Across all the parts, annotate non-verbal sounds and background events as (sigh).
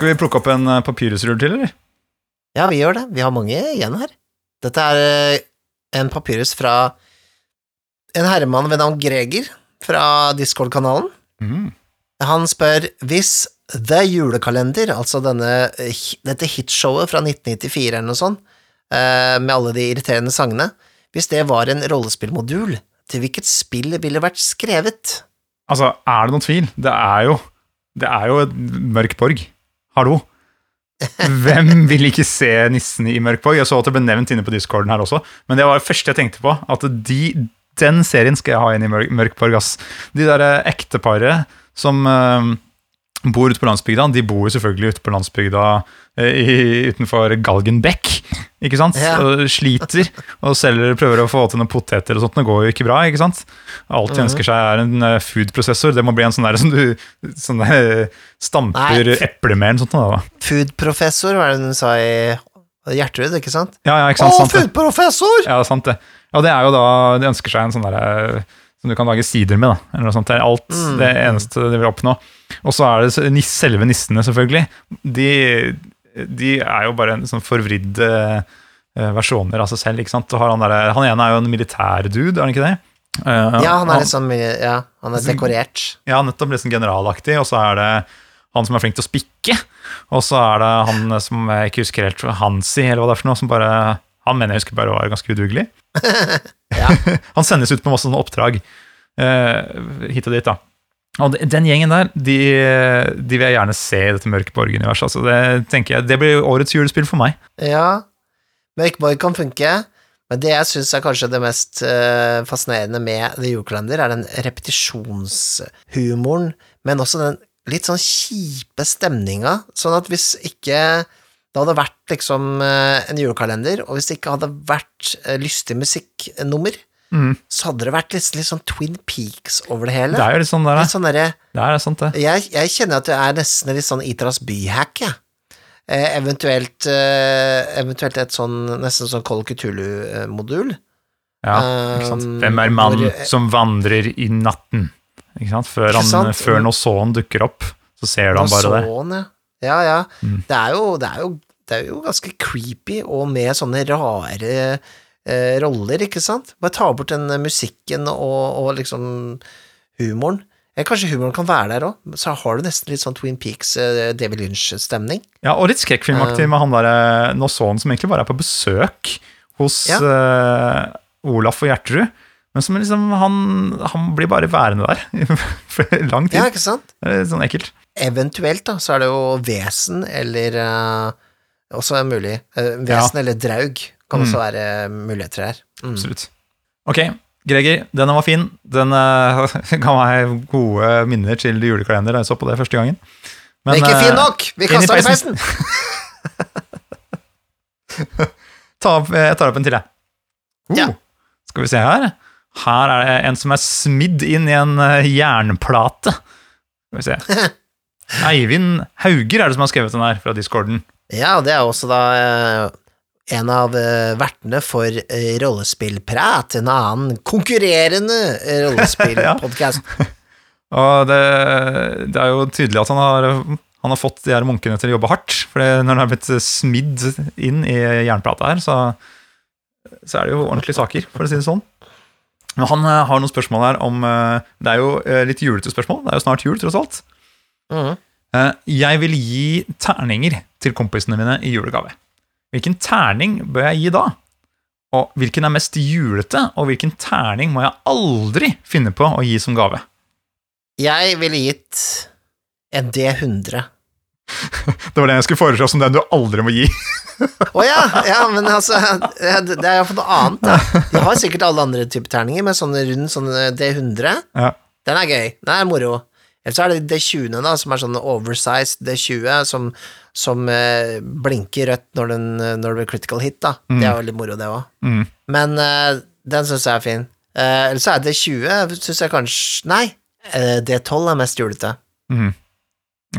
Skal vi plukke opp en eh, papyrusrull til, eller? Ja, vi gjør det. Vi har mange igjen her. Dette er eh, en papyrus fra en herremann ved navn Greger fra Discord-kanalen. Mm. Han spør hvis The Julekalender, altså denne, dette hitshowet fra 1994 eller noe sånt, eh, med alle de irriterende sangene, hvis det var en rollespillmodul, til hvilket spill ville vært skrevet? Altså, er det noen tvil? Det er jo Det er jo et mørk borg. Hallo? Hvem vil ikke se nissen i Mørk borg? Jeg så at det ble nevnt inne på discorden her også, men det var det første jeg tenkte på. At de, den serien skal jeg ha inn i Mørk, Mørk Pargass. De der eh, ekteparet som uh, bor ute på landsbygda, de bor jo selvfølgelig ute på landsbygda eh, i, utenfor Galgenbekk, ikke sant? Ja. Og sliter, og selger, prøver å få til noen poteter og sånt, det går jo ikke bra, ikke sant? Alt de Mhm. ønsker seg er en food-prosessor. det må bli en sånn der som du sånn der, stamper eple med, eller sånt. Food-professor, hva er det hun sa i Gjertrud, ikke sant? Ja, ja, ikke sant? Å, food-professor! Ja, sant det. Ja, det er jo da, de ønsker seg en sånn der, eh, som du kan lage sider med, da, eller noe sånt. Det er alt Mm. det eneste de vil oppnå. Og så er det selve nissene, selvfølgelig. De, de er jo bare en sånn forvridde eh, versjoner av seg selv, ikke sant. Han, der, han ene er jo en militærdude, er han ikke det? Eh, Ja, han er liksom Ja, han er dekorert. Ja, nettopp litt sånn generalaktig, og så er det han som er flink til å spikke, og så er det han som jeg ikke husker helt, Hansi, eller hva det er for noe, som bare Han mener jeg husker bare var ganske udugelig. (laughs) (laughs) Han sendes ut på masse sånne oppdrag uh, hit og dit, da. Og den gjengen der, de, de vil jeg gjerne se i dette Mørke Borg-universet. Altså, det tenker jeg, det blir årets julespill for meg. Ja, Mørkborg kan funke, men det jeg syns er kanskje det mest uh, fascinerende med The Julekalender, er den repetisjonshumoren, men også den litt sånn kjipe stemninga, sånn at hvis ikke det hadde vært liksom eh, en julekalender, og hvis det ikke hadde vært eh, lystig musikknummer, Mm. så hadde det vært litt, litt sånn Twin Peaks over det hele. Det er jo litt sånn der, Litt sånn der, det er sant, det. jeg, jeg kjenner at det er nesten litt sånn Itras byhack, jeg. Eh, eventuelt, eh, eventuelt et sånn nesten sånn Call Cthulhu-modul. Ja, ikke sant? Hvem er mannen som vandrer i natten? Ikke sant? Før, han, før Nosson dukker opp, så ser du han bare der. Sånn, ja. Ja, ja. Mm. Det, er jo, det, er jo, det er jo ganske creepy, og med sånne rare eh, roller, ikke sant? Bare ta bort den eh, musikken og, og liksom humoren. Eh, kanskje humoren kan være der òg, så har du nesten litt sånn Twin Peaks, eh, David Lynch-stemning. Ja, og litt skrekkfilmaktig Um, med han der Nosson som egentlig bare er på besøk hos Ja. eh, Olaf og Gjertrud. Men som liksom, han, han blir bare værende der (laughs) for lang tid. Ja, ikke sant? Det er sånn ekkelt. Eventuelt da, så er det jo vesen eller uh, også mulig. Uh, vesen eller draug kan også være muligheter her. Mm. Absolutt. Ok, Greger, denne var fin. Den uh, (laughs) ga meg gode minner til julekalender da jeg så på det første gangen. Men, ikke eh, fin nok! Vi kaster den i peisen! (laughs) Ta opp, jeg tar opp en til, jeg. Uh, Ja. Skal vi se her. Her er det en som er smidd inn i en eh, jernplate. Skal vi se. (laughs) Eivind Hauger er det som har skrevet den her, fra discorden. Ja, det er også da eh, en av eh, vertene for Rollespillprat, en annen konkurrerende (laughs) rollespillpodkast. ja. Og det, det er jo tydelig at han har, han har fått de her munkene til å jobbe hardt. For når han er blitt smidd inn i jernplata her, så, så er det jo ordentlige saker, for å si det sånn. Han eh, har noen spørsmål her om eh, Det er jo eh, litt julete spørsmål. Det er jo snart jul, tross alt. Eh, Jeg vil gi terninger til kompisene mine i julegave. Hvilken terning bør jeg gi da? Og hvilken er mest julete, og hvilken terning må jeg aldri finne på å gi som gave? Jeg ville gitt en D100. Det var den jeg skulle foreslå som den du aldri må gi. Å ja, ja, men altså Det er iallfall noe annet, da. De har sikkert alle andre typer terninger, men sånn rund sånn D100, Ja. den er gøy. Den er moro. Eller så er det D20, da, som er sånn oversized D20, som, som eh, blinker rødt når, den, når det blir critical hit, da. Det er veldig moro, det òg. Mm. Men eh, den syns jeg er fin. Eh, Eller så er D20, syns jeg kanskje Nei, eh, D12 er mest julete. Mm.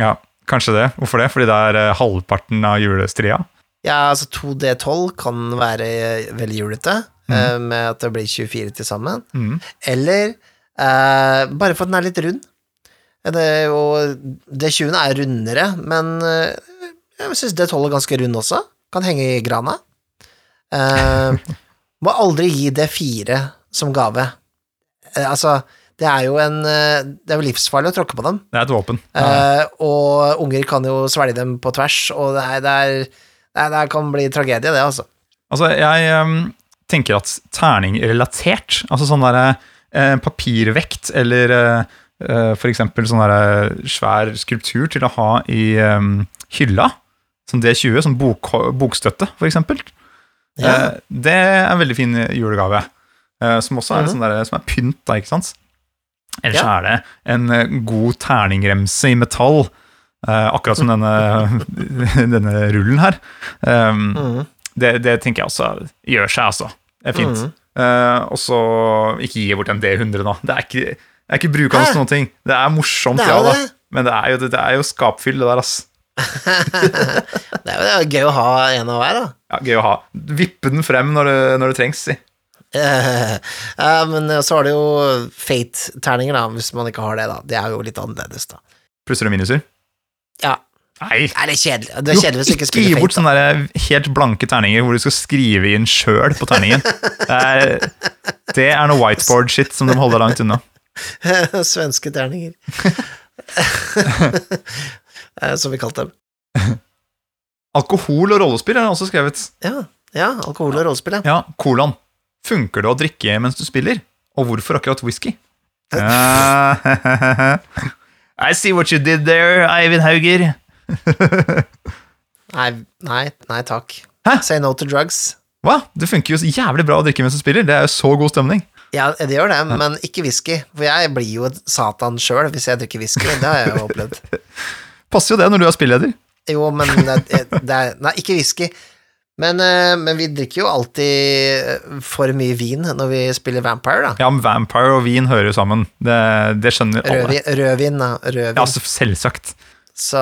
Ja, kanskje det. Hvorfor det? Fordi det er eh, halvparten av julestria? Ja, altså 2D12 kan være eh, veldig julete, mm. med at det blir 24 til sammen. Mm. Eller eh, bare for at den er litt rund. Det og jo, D20 er rundere, men jeg syns D12 er ganske rund også. Kan henge i grana. Eh, (laughs) må aldri gi D4 som gave. Eh, altså, det er jo en eh, Det er jo livsfarlig å tråkke på dem. Det er et våpen. Ja. Eh, og unger kan jo svelge dem på tvers, og det, er, det, er, det, er, det kan bli tragedie, det, altså. Altså, jeg um, tenker at terning-relatert, altså sånn derre eh, papirvekt eller eh, for eksempel sånn derre svær skulptur til å ha i um, hylla, som D20, som bok, bokstøtte, for eksempel. Ja. Eh, det er en veldig fin julegave, eh, som også er, Mhm. sånn der, som er pynt, da, ikke sant? Ellers Ja. er det en eh, god terningremse i metall, eh, akkurat som denne, (laughs) denne rullen her. Um, mm. det, det tenker jeg også gjør seg, altså. Det er fint. Mm. Uh, og så ikke gi bort en D100, da. Det er ikke, det er ikke brukende til noen ting. Det er morsomt, Det er ja da. Men det er jo, det, er jo skapfyll, det der, ass. (laughs) Det er jo gøy å ha en av hver, da. Ja, gøy å ha. Vippe den frem når det, når det trengs, si. (laughs) Eh, eh, men så har du jo fate-terninger, da, hvis man ikke har det, da. Det er jo litt annerledes, da. Plusser og minuser. Ja. Nei. Det er kjedelig. Det er kjedelig hvis du ikke spiller fate gi spiller bort sånne der helt blanke terninger hvor du skal skrive inn sjøl på terningen. Det er, det er noe whiteboard-shit som de holder langt unna. (laughs) Svenske terninger. (laughs) Eh, Som vi kalte dem. Alkohol og rollespill er også skrevet. Ja, ja alkohol og rollespill, ja. Ja, kolon. Funker det å drikke mens du spiller? Og hvorfor akkurat whisky? Uh, (laughs) I see what you did there, Eivind Hauger. Nei, nei, nei takk. Hæ? Say no to drugs. Hva? Det funker jo så jævlig bra å drikke mens du spiller. Det er jo så god stemning. Ja, det gjør det, men ikke whisky. For jeg blir jo Satan sjøl hvis jeg drikker whisky. Det har jeg jo opplevd. (laughs) Passer jo det når du er spilleder. Jo, men det, det er Nei, ikke whisky. Men, eh, men vi drikker jo alltid for mye vin når vi spiller Vampire, da. Ja, men Vampire og vin hører jo sammen. Det, det skjønner alle. Rødvin, rødvin da. Rødvin. Ja, så selvsagt. Så,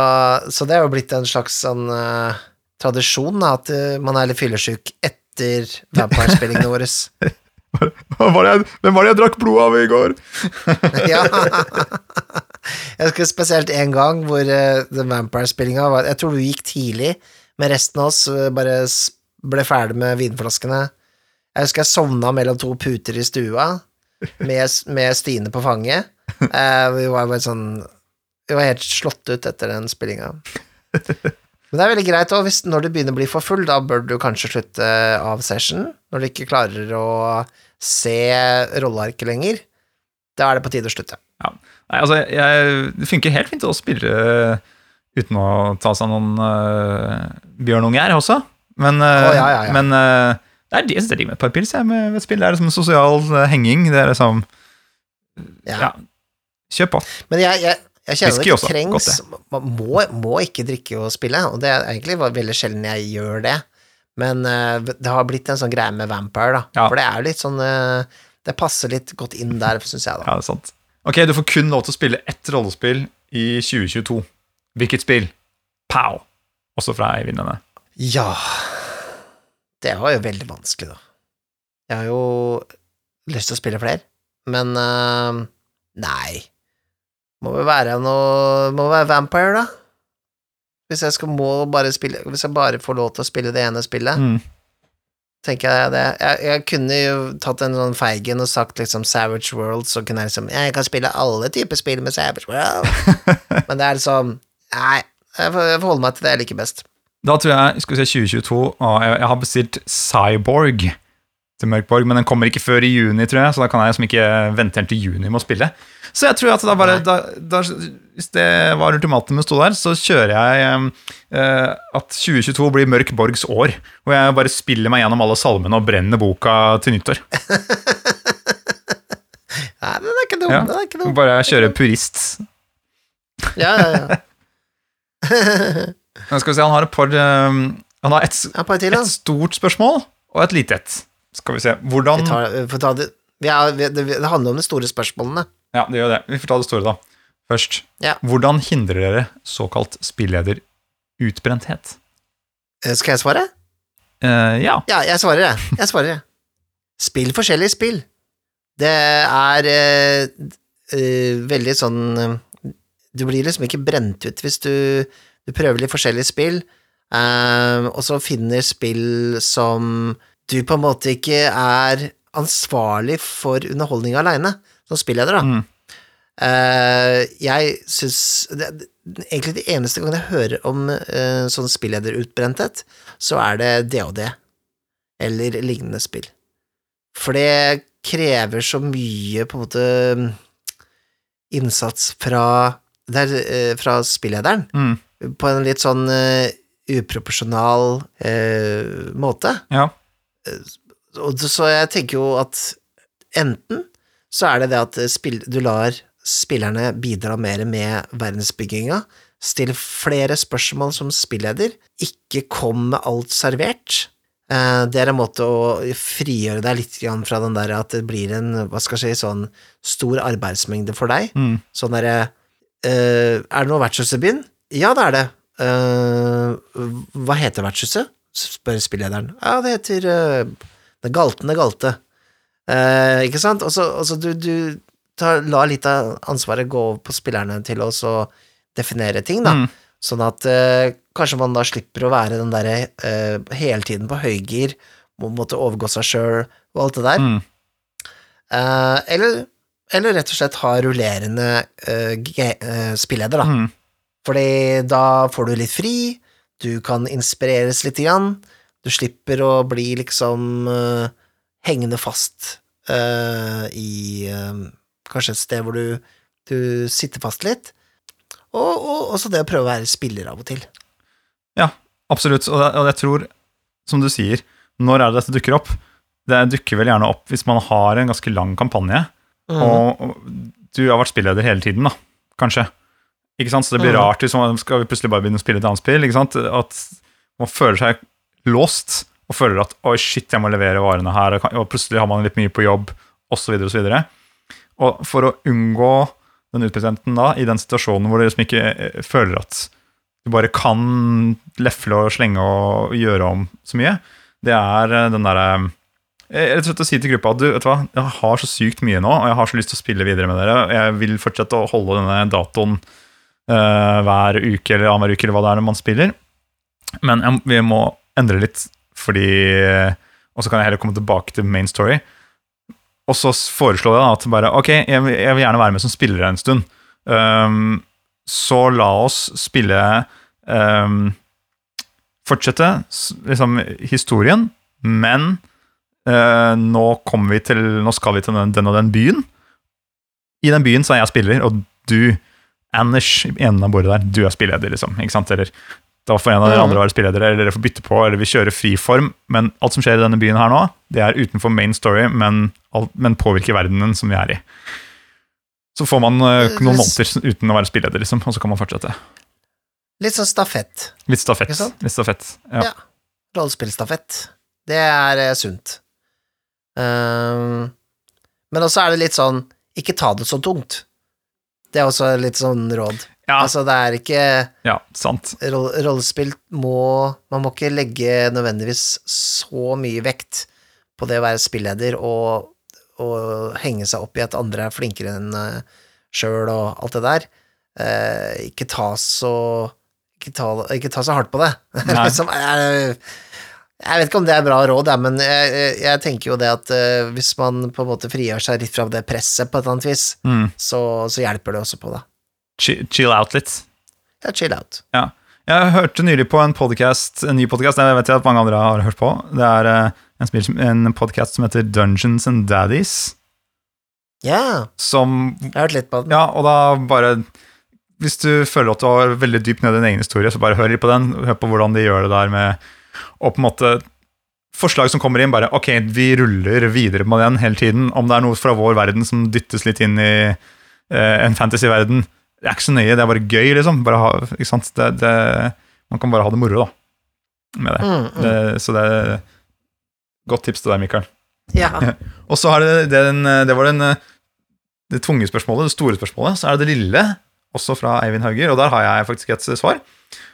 så det har jo blitt en slags sånn uh, tradisjon, da, at eh, man er litt fyllesyk etter Vampire-spillingene (laughs) våre. Hva var jeg, hvem var det jeg drakk blod av i går? (laughs) ja. Jeg husker spesielt en gang hvor uh, The Vampire-spillinga var Jeg tror du gikk tidlig, men resten av oss eh, bare ble ferdig med vinflaskene. Jeg husker jeg sovna mellom to puter i stua med, med Stine på fanget. Eh, vi var bare sånn Vi var helt slått ut etter den spillinga. Men det er veldig greit òg, når du begynner å bli for full, da bør du kanskje slutte av session. Når du ikke klarer å se rollearket lenger. Da er det på tide å slutte. Ja. Nei, altså, jeg, det funker helt fint å spille uten å ta seg noen uh, bjørnunger også. Men, uh, Å, ja, ja, ja. men uh, det er det som driver er med et par pils med, med spill. Det er liksom en sosial eh, henging. Det er liksom Ja. Kjøp, på. Men jeg, jeg, jeg kjenner Whisky det også, trengs godt Man må, må ikke drikke og spille, og det er egentlig veldig sjelden jeg gjør det. Men eh, det har blitt en sånn greie med Vampire, da. For det er jo litt sånn eh, Det passer litt godt inn der, syns jeg, da. Ja, det er sant. Ok, du får kun lov til å spille ett rollespill i 2022. Hvilket spill? Pow! Også fra Eivind denne. Ja Det var jo veldig vanskelig, da. Jeg har jo lyst til å spille flere, men uh, nei. Må vel være noe Må være Vampire, da. Hvis jeg skal må bare spille Hvis jeg bare får lov til å spille det ene spillet, Mm. tenker jeg det. Jeg, jeg kunne jo tatt en sånn Feigen og sagt liksom Savage World, så kunne jeg liksom Jeg kan spille alle typer spill med Savage World, (laughs) men det er liksom Nei, jeg holde meg til det jeg liker best. Da tror jeg skal vi se 2022 og jeg, jeg har bestilt Cyborg til Mørkborg, men den kommer ikke før i juni, tror jeg, så da kan jeg liksom ikke vente helt til juni med å spille. Så jeg tror at da bare da, da, Hvis det var ultimatumet sto der, så kjører jeg eh, at 2022 blir Mørk Borgs år. Hvor jeg bare spiller meg gjennom alle salmene og brenner boka til nyttår. (laughs) Nei, den er ikke dum. Ja. Den er ikke dum. Bare kjøre purist. Ja, ja, ja. Men skal vi se, han har et par um, Han har et, til, et stort spørsmål og et lite et. Skal vi se. Hvordan Vi tar, vi det, Vi er, det, det handler om de store spørsmålene. Ja, det gjør det. Vi får ta det store, da. Først. Ja. Hvordan hindrer dere såkalt spillederutbrenthet? Eh, Skal jeg svare? Uh, ja. Ja, jeg svarer, jeg. Jeg svarer, jeg. Spill forskjellige spill. Det er uh, uh, veldig sånn Du blir liksom ikke brent ut hvis du, du prøver litt forskjellige spill, eh, og så finner spill som du på en måte ikke er ansvarlig for underholdning aleine, som spilleder, da. Mm. Eh, jeg syns Egentlig de eneste gangene jeg hører om eh, sånn spillederutbrenthet, så er det DOD eller lignende spill. For det krever så mye på en måte innsats fra, der, eh, fra spillederen, Mm. på en litt sånn uh, uproporsjonal uh, måte. ja. Og så jeg tenker jo at enten så er det det at spill, du lar spillerne bidra mer med verdensbygginga, stille flere spørsmål som spilleder, ikke kom med alt servert. Det er en måte å frigjøre deg litt fra den der at det blir en, hva skal jeg si, sånn stor arbeidsmengde for deg. Mm. Sånn derre Er det noe vertshus i byen? Ja, det er det. Eh, hva heter vertshuset? spør spillederen. Ja, det heter uh, Det Galtende Galte. Eh, ikke sant? Og så du, du tar, la litt av ansvaret gå over på spillerne til å definere ting, da. Mm. Sånn at eh, kanskje man da slipper å være den derre eh, hele tiden på høygir, må måtte overgå seg sjøl og alt det der. Mm. Eh, eller, eller rett og slett ha rullerende uh, spilleder, da. Mm. Fordi da får du litt fri, du kan inspireres litt grann, du slipper å bli liksom uh, hengende fast uh, i kanskje et sted hvor du, du sitter fast litt. Og, og også det å prøve å være spiller av og til. Ja, Absolutt. Og, og jeg tror, som du sier, når er det dette dukker opp? Det dukker vel gjerne opp hvis man har en ganske lang kampanje, Mm. og, du har vært spilleder hele tiden, da, kanskje. Ikke sant? Så det blir Mhm. rart hvis man skal plutselig bare begynne å spille et annet spill. Ikke sant? At man føler seg låst, og føler at 'oi, shit, jeg må levere varene her', og, plutselig har man litt mye på jobb, osv., osv. Og og for å unngå den utpresenten da, i den situasjonen hvor du liksom ikke eh, føler at du bare kan lefle og slenge og gjøre om så mye, det er eh, den derre eh, Rett og slett å si til gruppa at du, vet du hva, jeg har så sykt mye nå, og jeg har så lyst til å spille videre med dere, jeg vil fortsette å holde denne datoen uh, hver uke eller annenhver uke, eller hva det er når man spiller, men jeg, vi må endre litt, fordi Og så kan jeg heller komme tilbake til main story. Og så foreslår jeg da at bare, ok, jeg, vil- jeg vil gjerne være med som spiller en stund. Um, så la oss spille um, Fortsette liksom, historien, men eh, nå kommer vi til Nå skal vi til den, den og den byen. I den byen så er jeg spiller, og du, Anders, i enden av bordet der, du er spilleder, liksom. Ikke sant? Eller da får en av dere andre være spilledere, eller dere får bytte på, eller vi kjører friform. Men alt som skjer i denne byen her nå, det er utenfor main story, men, alt, men påvirker verdenen som vi er i. Så får man eh, noen måneder uten å være spilleder, liksom, og så kan man fortsette. Litt sånn stafett. Litt stafett. Litt stafett. Ja. Ja. Rollespillstafett. Det er eh, sunt. Ehm, men også er det litt sånn ikke ta det så tungt. Det er også litt sånn råd. Ja, Altså, det er ikke ja, sant. roll- Rollespill må Man må ikke legge nødvendigvis så mye vekt på det å være spilleder og, og henge seg opp i at andre er flinkere enn uh, sjøl og alt det der. Eh, ikke ta så ikke ta, ikke ta så hardt på det. (laughs) Nei. Som jeg, jeg vet ikke om det er bra råd, men jeg, jeg, tenker jo det at eh, hvis man på en måte frigjør seg litt fra det presset på et eller annet vis, Mm. så, så hjelper det også på det. Chill, chill out litt. Ja, chill out. Jeg hørte nylig på en podcast, en ny podkast jeg vet at mange andre har hørt på. Det er eh, en, spil- en podkast som heter Dungeons and Daddies. Ja, Som jeg har hørt litt på den. Ja, og da bare Hvis du føler at du har veldig dypt ned i din egen historie, så bare hør litt på den. Hør på hvordan de gjør det der med Og på en måte Forslag som kommer inn, bare Ok, vi ruller videre med den hele tiden. Om det er noe fra vår verden som dyttes litt inn i eh, en fantasyverden, det er ikke så nøye. Det er bare gøy, liksom. Bare ha, ikke sant? Det, det, man kan bare ha det moro, da. Med det. Mm, mm. det så det er Godt tips til deg, Mikael. Ja. (laughs) Og så er det den, det var den, det tunge spørsmålet, det store spørsmålet. Så er det det lille, også fra Eivind Hauger, og der har jeg faktisk et svar.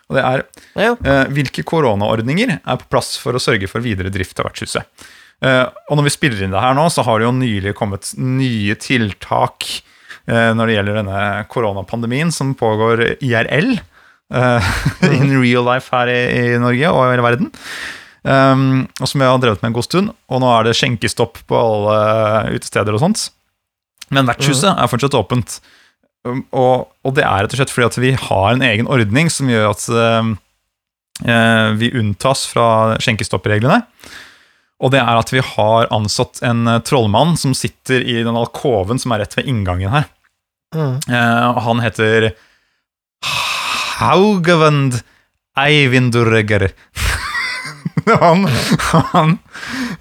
Og det er ja. eh, hvilke koronaordninger er på plass for å sørge for videre drift av vertshuset. Eh, og når vi spiller inn det her nå, så har det jo nylig kommet nye tiltak eh, når det gjelder denne koronapandemien som pågår IRL. eh, (laughs) in real life her i, i Norge og i hele verden. Um, og som jeg har drevet med en god stund. Og nå er det skjenkestopp på alle utesteder og sånt. Men vertshuset er fortsatt åpent. Um, og, og det er rett og slett fordi at vi har en egen ordning som gjør at um, eh, vi unntas fra skjenkestoppreglene. Og det er at vi har ansatt en eh, trollmann som sitter i den alkoven som er rett ved inngangen her. Mm. Eh, han heter Haugevend Eivindurger. (laughs) han han,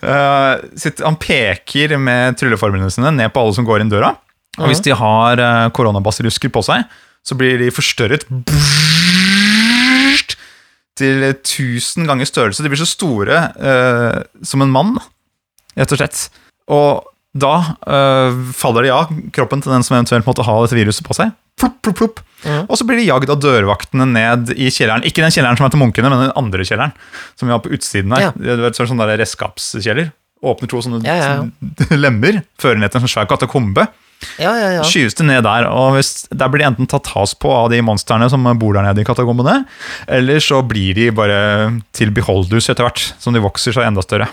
eh, sitter, han peker med trylleformlene sine ned på alle som går inn døra. Og hvis de har uh, koronabasilusker på seg, så blir de forstørret til 1000 ganger størrelse. De blir så store eh, som en mann, rett og slett. Og da eh, faller de av kroppen til den som eventuelt måtte ha dette viruset på seg. Plup, plup, plup. Mm. Og så blir de jagd av dørvaktene ned i kjelleren. Ikke den kjelleren som er til munkene, men den andre kjelleren. Som vi har på utsiden her. Ja. Det er sånn, sånn der redskapskjeller. Åpner to sånne Ja, ja, (laughs) lemmer, fører ned til en sånn svær katakombe. Ja, ja, ja. Skyves det ned der, og hvis, der blir de enten tatt tas på av de monstrene som bor der nede i katakombene, eller så blir de bare til beholders etter hvert, som de vokser seg enda større.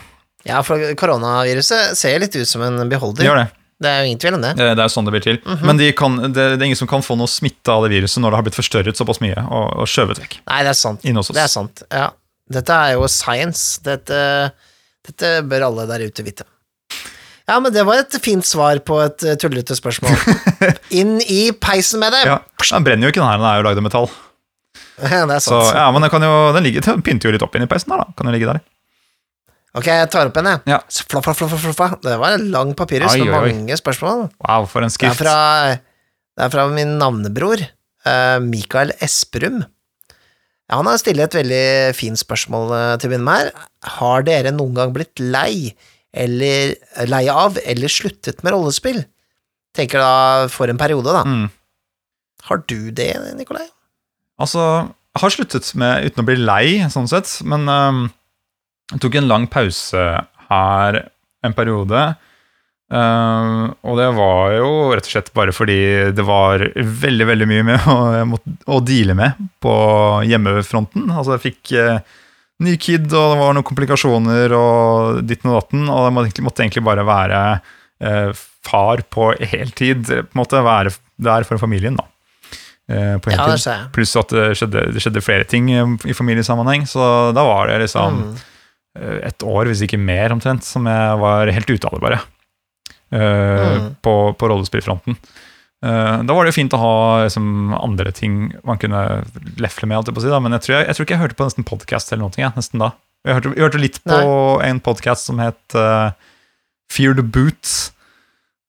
ja, for koronaviruset ser litt ut som en beholder. Gjør det. Det er jo ingen tvil om det. Det det er sånn det blir til. Men de kan, det, det er ingen som kan få noe smitte av det viruset når det har blitt forstørret såpass mye og, og skjøvet vekk. Nei, det er sant. Det er sant, ja. Dette er jo science. Dette, dette bør alle der ute vite. Ja, men det var et fint svar på et eh, tullete spørsmål. (laughs) Inn i peisen med det! Ja, Den brenner jo ikke, den her. Den er jo lagd av metall. (laughs) det er Så, sant. ja, men den, kan jo, den, ligger, den pynter jo litt opp inni peisen her, da. Kan jo ligge der. Ok, jeg tar opp en, jeg. Ja. Så Fla, fla, fla. Det var en lang papyrus med mange spørsmål. Wow, for en Det er skrift. fra, det er fra min navnebror, eh, Mikael Esperum. Ja, han har stilt et veldig fint spørsmål eh, til med her. Har dere noen gang blitt lei, eller lei av, eller sluttet med rollespill? Tenker da for en periode, da. Mm. Har du det, Nikolai? Altså, jeg har sluttet med uten å bli lei, sånn sett, men um, jeg tok en lang pause her en periode. Um, og det var jo rett og slett bare fordi det var veldig veldig mye med å, å deale med på hjemmefronten. Altså, jeg fikk eh, ny kid, og det var noen komplikasjoner og ditten og datten, og det måtte, egentlig- måtte egentlig bare være eh, far på heltid. På en måte være der for familien, da. Eh, på heltid. ser jeg. Pluss at det skjedde, det skjedde flere ting eh, i familiesammenheng, så da var det liksom Mm. eh, et år, hvis ikke mer omtrent, som jeg var helt ute av det, bare. Eh, Mm. På, på rollespillfronten. Eh, da var det jo fint å ha liksom, andre ting man kunne lefle med, jeg si, men jeg tror, jeg, jeg tror ikke jeg hørte på nesten podcast eller noe, jeg, nesten da. Jeg hørte, jeg hørte litt på en podcast som het uh, Fear the Boots.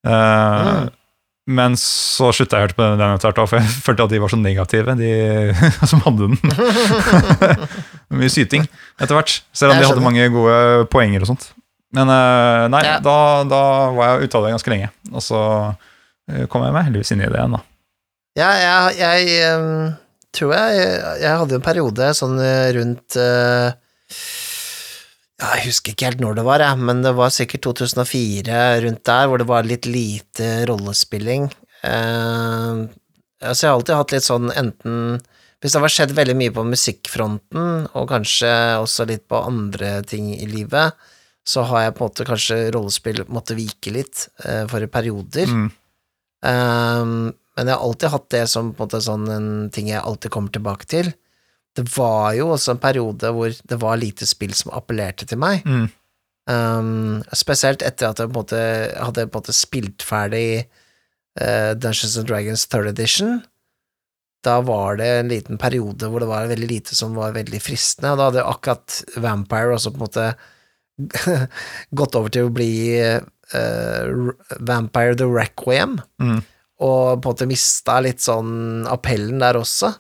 Uh, Mm. Men så slutta jeg å høre på den etter hvert, for jeg (laughs) følte at de var så negative, de (laughs) som hadde den. (laughs) Mye syting etter hvert, selv om de hadde mange gode poenger og sånt. Men eh, nei, Ja. da, da var jeg ute av det ganske lenge. Og så eh, kom jeg meg heldigvis inn i det igjen, da. Ja, jeg, jeg tror jeg Jeg hadde en periode sånn eh, rundt eh, Jeg husker ikke helt når det var, men det var sikkert 2004 rundt der, hvor det var litt lite rollespilling. Eh, altså, jeg har alltid hatt litt sånn enten Hvis det har skjedd veldig mye på musikkfronten, og kanskje også litt på andre ting i livet, så har jeg på en måte kanskje rollespill måtte vike litt eh, for perioder. Mm. Um, men jeg har alltid hatt det som på en måte sånn en ting jeg alltid kommer tilbake til. Det var jo også en periode hvor det var lite spill som appellerte til meg. Mm. Um, spesielt etter at jeg på en måte hadde på en måte spilt ferdig uh, Dungeons and Dragons Third Edition. Da var det en liten periode hvor det var veldig lite som var veldig fristende, og da hadde akkurat Vampire også på en måte (laughs) gått over til å bli eh, Vampire the Requiem Mm. og på en måte mista litt sånn appellen der også.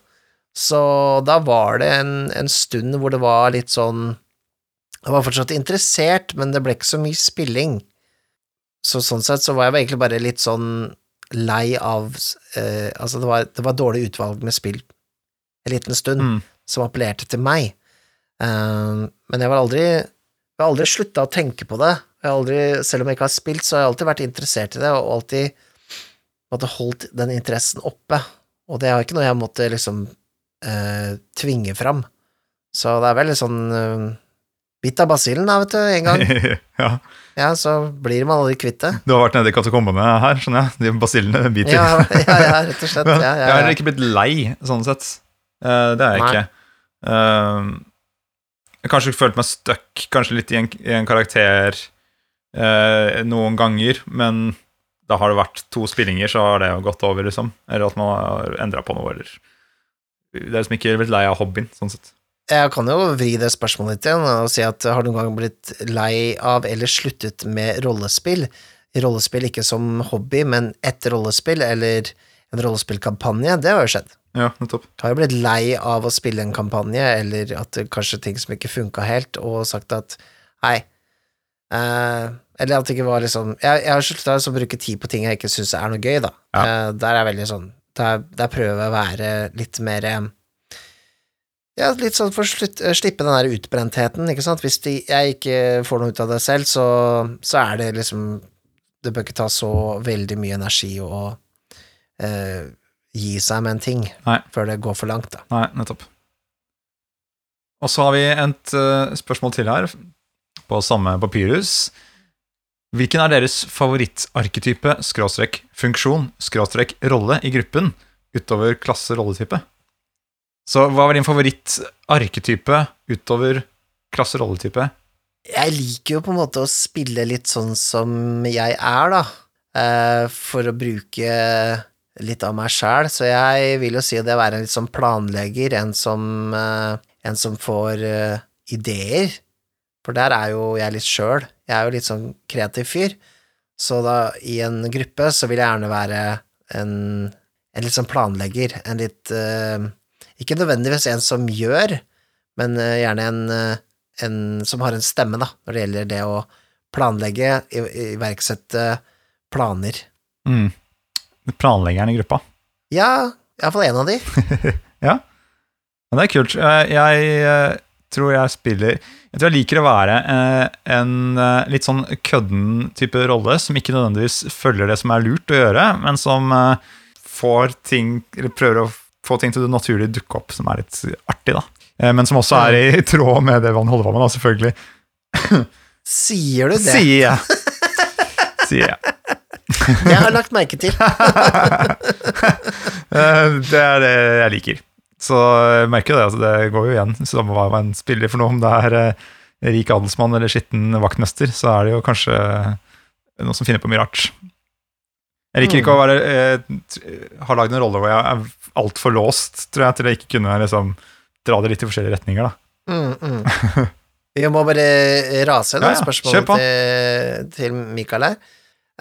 Så da var det en, en stund hvor det var litt sånn Jeg var fortsatt interessert, men det ble ikke så mye spilling. så sånn sett så var jeg egentlig bare litt sånn lei av eh, Altså, det var, det var dårlig utvalg med spill en liten stund Mm. som appellerte til meg. Eh, men jeg var aldri Jeg har aldri slutta å tenke på det. Jeg har aldri, selv om jeg ikke har spilt, så har jeg alltid vært interessert i det, og alltid måtte holdt den interessen oppe. Og det er ikke noe jeg måtte liksom eh, tvinge fram. Så det er veldig sånn eh, Bitt av basillen, da, vet du, en gang. (laughs) ja. Ja, så blir man aldri kvitt det. Du har vært nede i katakombene her, skjønner jeg. De basillene biter. Ja, ja, ja, rett og slett. Men Ja, jeg har ikke blitt lei, sånn sett. Eh, det er jeg Nei. ikke. Eh, jeg kanskje følt meg stuck kanskje litt i en, i en karakter eh, noen ganger, men da har det vært to spillinger, så har det jo gått over, liksom. Eller at man har endra på noe, eller Det er liksom ikke blitt lei av hobbyen, sånn sett. Jeg kan jo vri det spørsmålet litt igjen og si at har du noen gang blitt lei av eller sluttet med rollespill? Rollespill ikke som hobby, men et rollespill eller en rollespillkampanje, det har jo skjedd. Ja, nettopp. Har jo blitt lei av å spille en kampanje, eller at kanskje ting som ikke funka helt, og sagt at nei eh, Eller at det ikke var liksom Jeg, jeg har slutta å bruke tid på ting jeg ikke syns er noe gøy, da. Ja. Uh, der er jeg veldig sånn Der, der prøver jeg å være litt mer eh, Ja, litt sånn for å eh, slippe den der utbrentheten, ikke sant. Hvis de, jeg ikke får noe ut av det selv, så, så er det liksom Det bør ikke ta så veldig mye energi å uh, gi seg med en ting Nei. før det går for langt, da. Nei, nettopp. Og så har vi et uh, spørsmål til her, på samme papyrus. Hvilken er deres favorittarketype, skråstrek funksjon, skråstrek rolle i gruppen, utover klasse-rolletype? Så hva var din favorittarketype utover klasse-rolletype? Jeg liker jo på en måte å spille litt sånn som jeg er, da, eh, for å bruke litt av meg sjæl, så jeg vil jo si det å være en litt sånn planlegger, en som, eh, en som får eh, ideer, for der er jo jeg litt sjøl, jeg er jo litt sånn kreativ fyr, så da i en gruppe så vil jeg gjerne være en, en litt sånn planlegger, en litt uh, Ikke nødvendigvis en som gjør, men uh, gjerne en, eh, en som har en stemme, da, når det gjelder det å planlegge, i- iverksette planer. Mm. Planleggeren i gruppa. Ja, iallfall en av de. (laughs) Men det er kult. Jeg tror jeg spiller Jeg tror jeg liker å være eh, en eh, litt sånn kødden type rolle, som ikke nødvendigvis følger det som er lurt å gjøre, men som eh, får ting Eller prøver å få ting til å naturlig dukke opp, som er litt artig, da. Men som også er i tråd med det man holder på med, da, selvfølgelig. Sier du det? Sier jeg. Sier jeg. Det har lagt merke til. (laughs) Det er det jeg liker. Så jeg merker jo det, altså det går jo igjen. Samme hva man spiller for noe, om det er eh, rik adelsmann eller skitten vaktmester, så er det jo kanskje noen som finner på mye rart. Jeg liker ikke å være eh, t- ha lagd en rolle hvor jeg er altfor låst, tror jeg, til jeg ikke kunne liksom dra det litt i forskjellige retninger, da. Mm, mm. (laughs) Vi må bare rase Ja, noen ja, kjør spørsmål til, til Mikael her.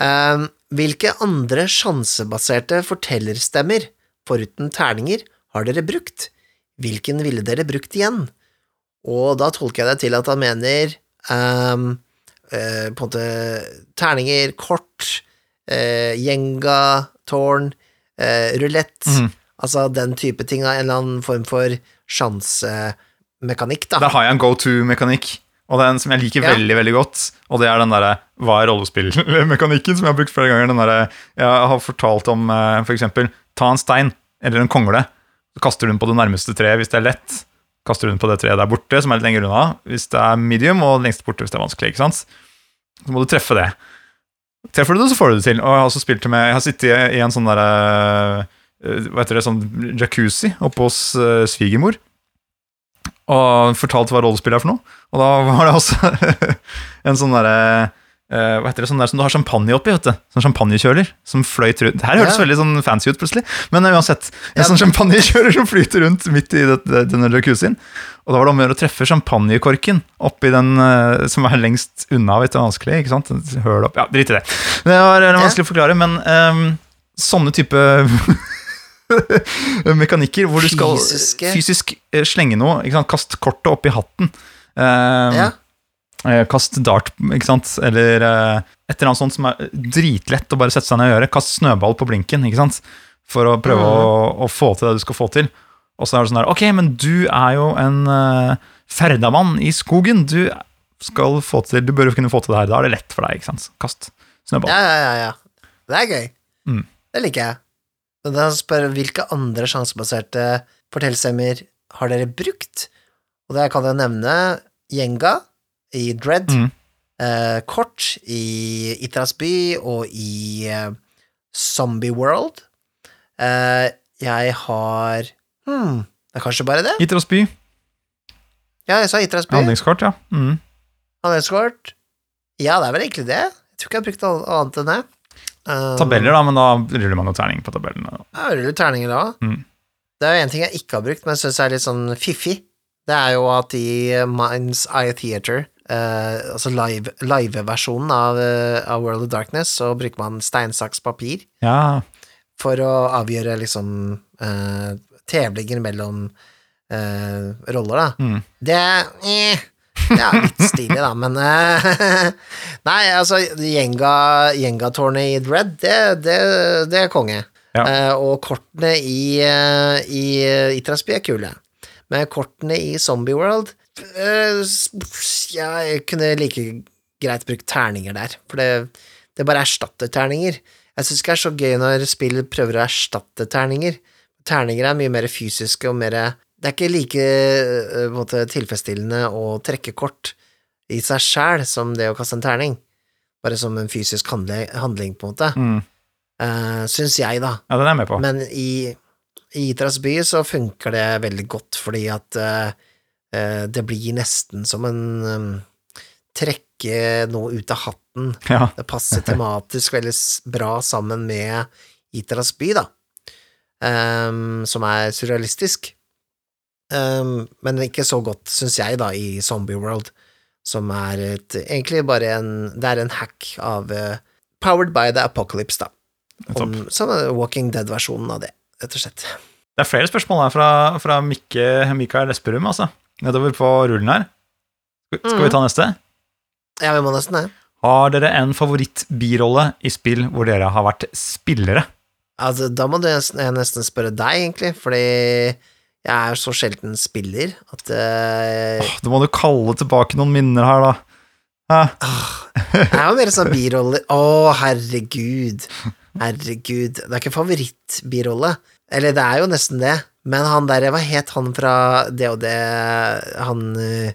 Um, hvilke andre sjansebaserte fortellerstemmer, foruten terninger, har dere brukt? Hvilken ville dere brukt igjen? Og da tolker jeg det til at han mener um, uh, på en måte terninger, kort, uh, gjenga, tårn, uh, rulett, Mhm. altså den type ting, en eller annen form for sjansemekanikk, da. Der har jeg en go to-mekanikk, og den som jeg liker Ja. veldig veldig godt. Og det er den derre hva er rollespillmekanikken, som jeg har brukt flere ganger. Den der, Jeg har fortalt om eh, for eksempel ta en stein eller en kongle, så kaster du den på det nærmeste treet hvis det er lett. Kaster du den på det treet der borte, som er litt lenger unna, hvis det er medium, og lengst borte hvis det er vanskelig. ikke sant? Så må du treffe det. Treffer du det, så får du det til. Og jeg har også spilt med Jeg har sittet i- en sånn derre eh, Hva heter det, sånn jacuzzi oppe hos eh, svigermor og fortalt hva rollespill er for noe. Og da var det også (laughs) en sånn derre Hva heter det, sånn der som du har champagne oppi, vet du. Sånn champagnekjøler som fløyt rundt. Her hørtes Ja. veldig sånn fancy ut, plutselig. Men eh, uansett. En Ja. sånn champagnekjøler som flyter rundt midt i det, det, denne jacuzzien. Og da var det om å gjøre å treffe champagnekorken oppi den eh, som er lengst unna, vet du, vanskelig. ikke sant? Høl opp. Ja, drit i det. Det var eh, vanskelig å forklare, men um, sånne type (laughs) mekanikker hvor du skal Fysiske. fysisk eh, slenge noe. Ikke sant? Kast kortet oppi hatten. Ehm, Ja. Eh, kast dart, ikke sant? Eller eh, et eller annet sånt som er dritlett å bare sette seg ned og gjøre. Kast snøball på blinken, ikke sant? For å prøve å, å få til det du skal få til. Og så er det sånn der Ok, men du er jo en uh, ferdamann i skogen. Du skal få til Du bør jo kunne få til det her. Da er det lett for deg, ikke sant? Kast snøball. Ja, ja, ja, ja. Det er gøy. Mm. Det liker jeg. Men da spør hvilke andre sjansebaserte fortellstemmer har dere brukt? Og det kan jeg nevne Jenga i Dread, Mm. eh, Kort i Itras by og i eh, Zombie World. Eh, jeg har hmm, det er kanskje bare det? Itras by. Ja, jeg sa Itras by. Handlingskort, ja. Mm. Handlingskort. Ja, det er vel egentlig det. Jeg tror ikke jeg har brukt noe annet enn det. Um, Tabeller, da, men da ruller man jo terning på tabellene. Ja, ruller terninger da. Mm. Det er jo en ting jeg ikke har brukt, men syns er litt sånn fiffig. Det er jo at i Minds Eye Theater, eh, altså live- live-versjonen av, uh, av World of Darkness, så bruker man stein, saks, papir Ja. for å avgjøre liksom uh, tevlinger mellom uh, roller, da. Mm. Det eh, det er litt stilig, da, men (laughs) Nei, altså, Jenga- Jenga-tårnet i Dread, det, det, det er konge. Ja. Og kortene i, uh, i uh, Itrasby er kule. Men kortene i Zombie World Jeg kunne like greit brukt terninger der, for det, det bare erstatter terninger. Jeg syns ikke det er så gøy når spill prøver å erstatte terninger. Terninger er mye mer fysiske og mer Det er ikke like eh, måte, tilfredsstillende å trekke kort i seg sjæl som det å kaste en terning. Bare som en fysisk handle, handling, på en måte. Mm. Uh, syns jeg, da. ja, den er jeg med på. Men i, i Itras by så funker det veldig godt, fordi at eh, eh, det blir nesten som en trekke noe ut av hatten. Ja. (laughs) Det passer tematisk veldig bra sammen med Itras by, da, um, som er surrealistisk. Um, men ikke så godt, syns jeg, da, i Zombie World, som er et, egentlig bare en Det er en hack av uh, Powered by the Apocalypse, da. Om, som er Walking Dead-versjonen av det, rett og slett. Det er flere spørsmål her fra, fra Mikke, Mikael Esperum, altså. Nedover på rullen her. Skal, skal Mhm. vi ta neste? Ja, vi må nesten det. Har dere en favoritt-birolle i spill hvor dere har vært spillere? Altså, da må jeg nesten spørre deg, egentlig, fordi jeg er så sjelden spiller at uh, oh, Da må du kalle tilbake noen minner her, da. Hæ? Jeg er jo mer sånn biroller Å, herregud. Herregud. Det er ikke favorittbirolle. Eller det er jo nesten det. Men han der, hva het han fra det det Han eh,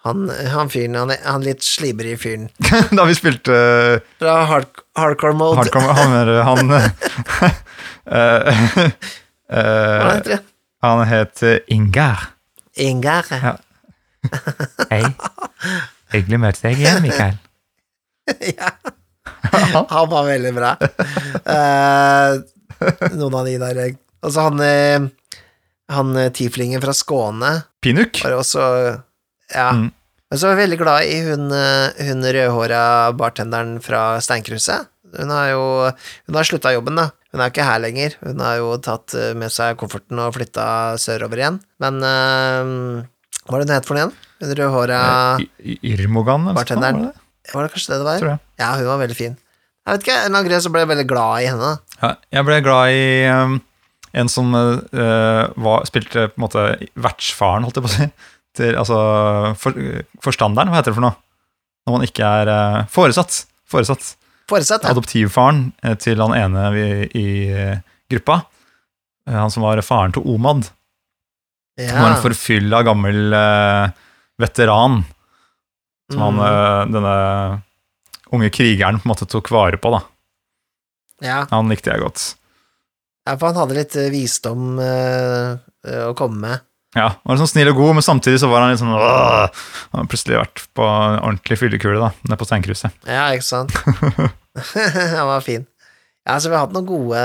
han, han fyren, han, han litt slibrig fyren. (laughs) da vi spilte uh, Fra hard, hardcore mode. Hardcore Han, han, uh, (laughs) eh, det? han het eh, Ingar. Ingar. Ja. Hei. Hyggelig å møte deg igjen, Mikael. (laughs) ja. Han var veldig bra. Eh, noen av de der Altså, han eh, Han eh, tieflingen fra Skåne Pinuk. var også Ja. Mm. Og så var jeg veldig glad i hun, eh, hun rødhåra bartenderen fra Steinkruset. Hun har jo Hun har slutta jobben, da. Hun er ikke her lenger. Hun har jo tatt med seg kofferten og flytta sørover igjen. Men eh, hva var det hun het for noe igjen? Hun rødhåra Y- eller Bartenderen. var det? Var det kanskje det det var? Tror jeg. Ja, hun var veldig fin. Jeg vet ikke, en eller annen grunn så ble jeg veldig glad i henne. Ja, jeg ble glad i um, en som uh, var, spilte på en måte vertsfaren, holdt jeg på å si. Til, altså for, forstanderen, hva heter det for noe? Når man ikke er uh, foresatt. Foresatt. foresatt ja. Adoptivfaren eh, til han ene i, i gruppa. Han som var faren til Omad. Han var en forfylla gammel uh, veteran som han, Mm. denne unge krigeren på en måte tok vare på. da. ja. Han likte jeg godt. Ja, for han hadde litt eh, visdom eh, å komme med. Ja, han var sånn snill og god, men samtidig så var han litt sånn øh, Han har plutselig vært på en ordentlig fyllekule da, nede på Steinkruset. Ja, ikke sant? (laughs) han var fin. Ja, så vi har hatt noen gode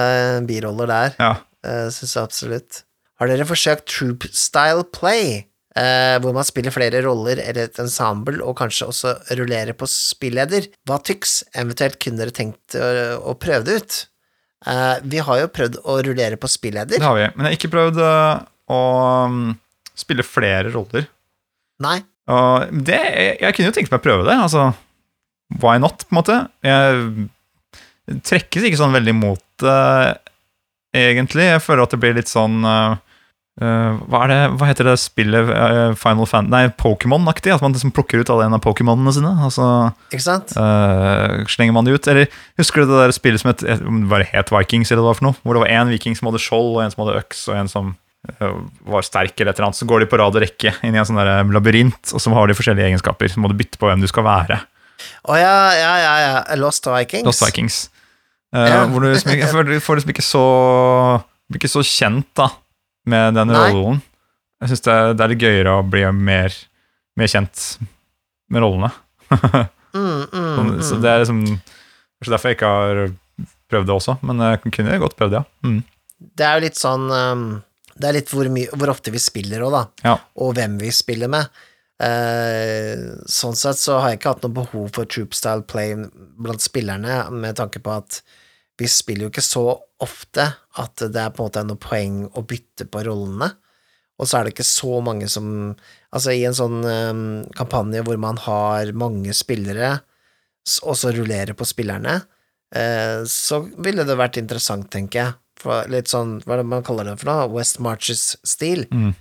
biroller der, Ja. uh, syns jeg absolutt. Har dere forsøkt troop style play, uh, hvor man spiller flere roller eller et ensemble, og kanskje også rullerer på spilleder? Hva tyks? Eventuelt kunne dere tenkt å, å prøve det ut? Eh, vi har jo prøvd å rullere på spilleder. Det har vi. Men jeg har ikke prøvd uh, å mm, spille flere roller. Nei, Og det, jeg, jeg kunne jo tenkt meg å prøve det. Altså, why not, på en måte? Jeg trekkes ikke sånn veldig mot det, egentlig. Jeg føler at det blir litt sånn eh, hva, er det, hva heter det spillet eh, Final Fan... Nei, Pokémon-aktig? At man liksom plukker ut alle en av Pokémonene sine. og så eh, slenger man de ut. Eller husker du det der spillet som het, bare het Vikings, eller hva det var for noe? Hvor det var én viking som hadde skjold, og en som hadde øks, og en som uh, var sterk, eller et eller annet. Så går de på rad og rekke inn i en sånn der labyrint, og så har de forskjellige egenskaper. Så må du bytte på hvem du skal være. Å ja, ja, ja, ja. Lost Vikings. Lost Vikings. Uh, Ja. Hvor du liksom, du får liksom ikke så blir ikke så kjent da med den Nei. rollen. Jeg syns det, det er litt gøyere å bli mer, mer kjent med rollene. (laughs) Mm, mm, Sånn, Så mm. det er liksom Kanskje derfor jeg ikke har prøvd det også, men jeg kunne godt prøvd det, ja. Mm. Det er jo litt sånn um, Det er litt hvor, mye, hvor ofte vi spiller òg, da. Ja. Og hvem vi spiller med. Eh, sånn sett så har jeg ikke hatt noe behov for troop-style play blant spillerne, med tanke på at vi spiller jo ikke så ofte at det er på en måte noe poeng å bytte på rollene. Og så er det ikke så mange som Altså, i en sånn um, kampanje hvor man har mange spillere, og så rullerer på spillerne, eh, så ville det vært interessant, tenker jeg. For litt sånn, hva er det man kaller det for noe? West Marches-stil. Mm.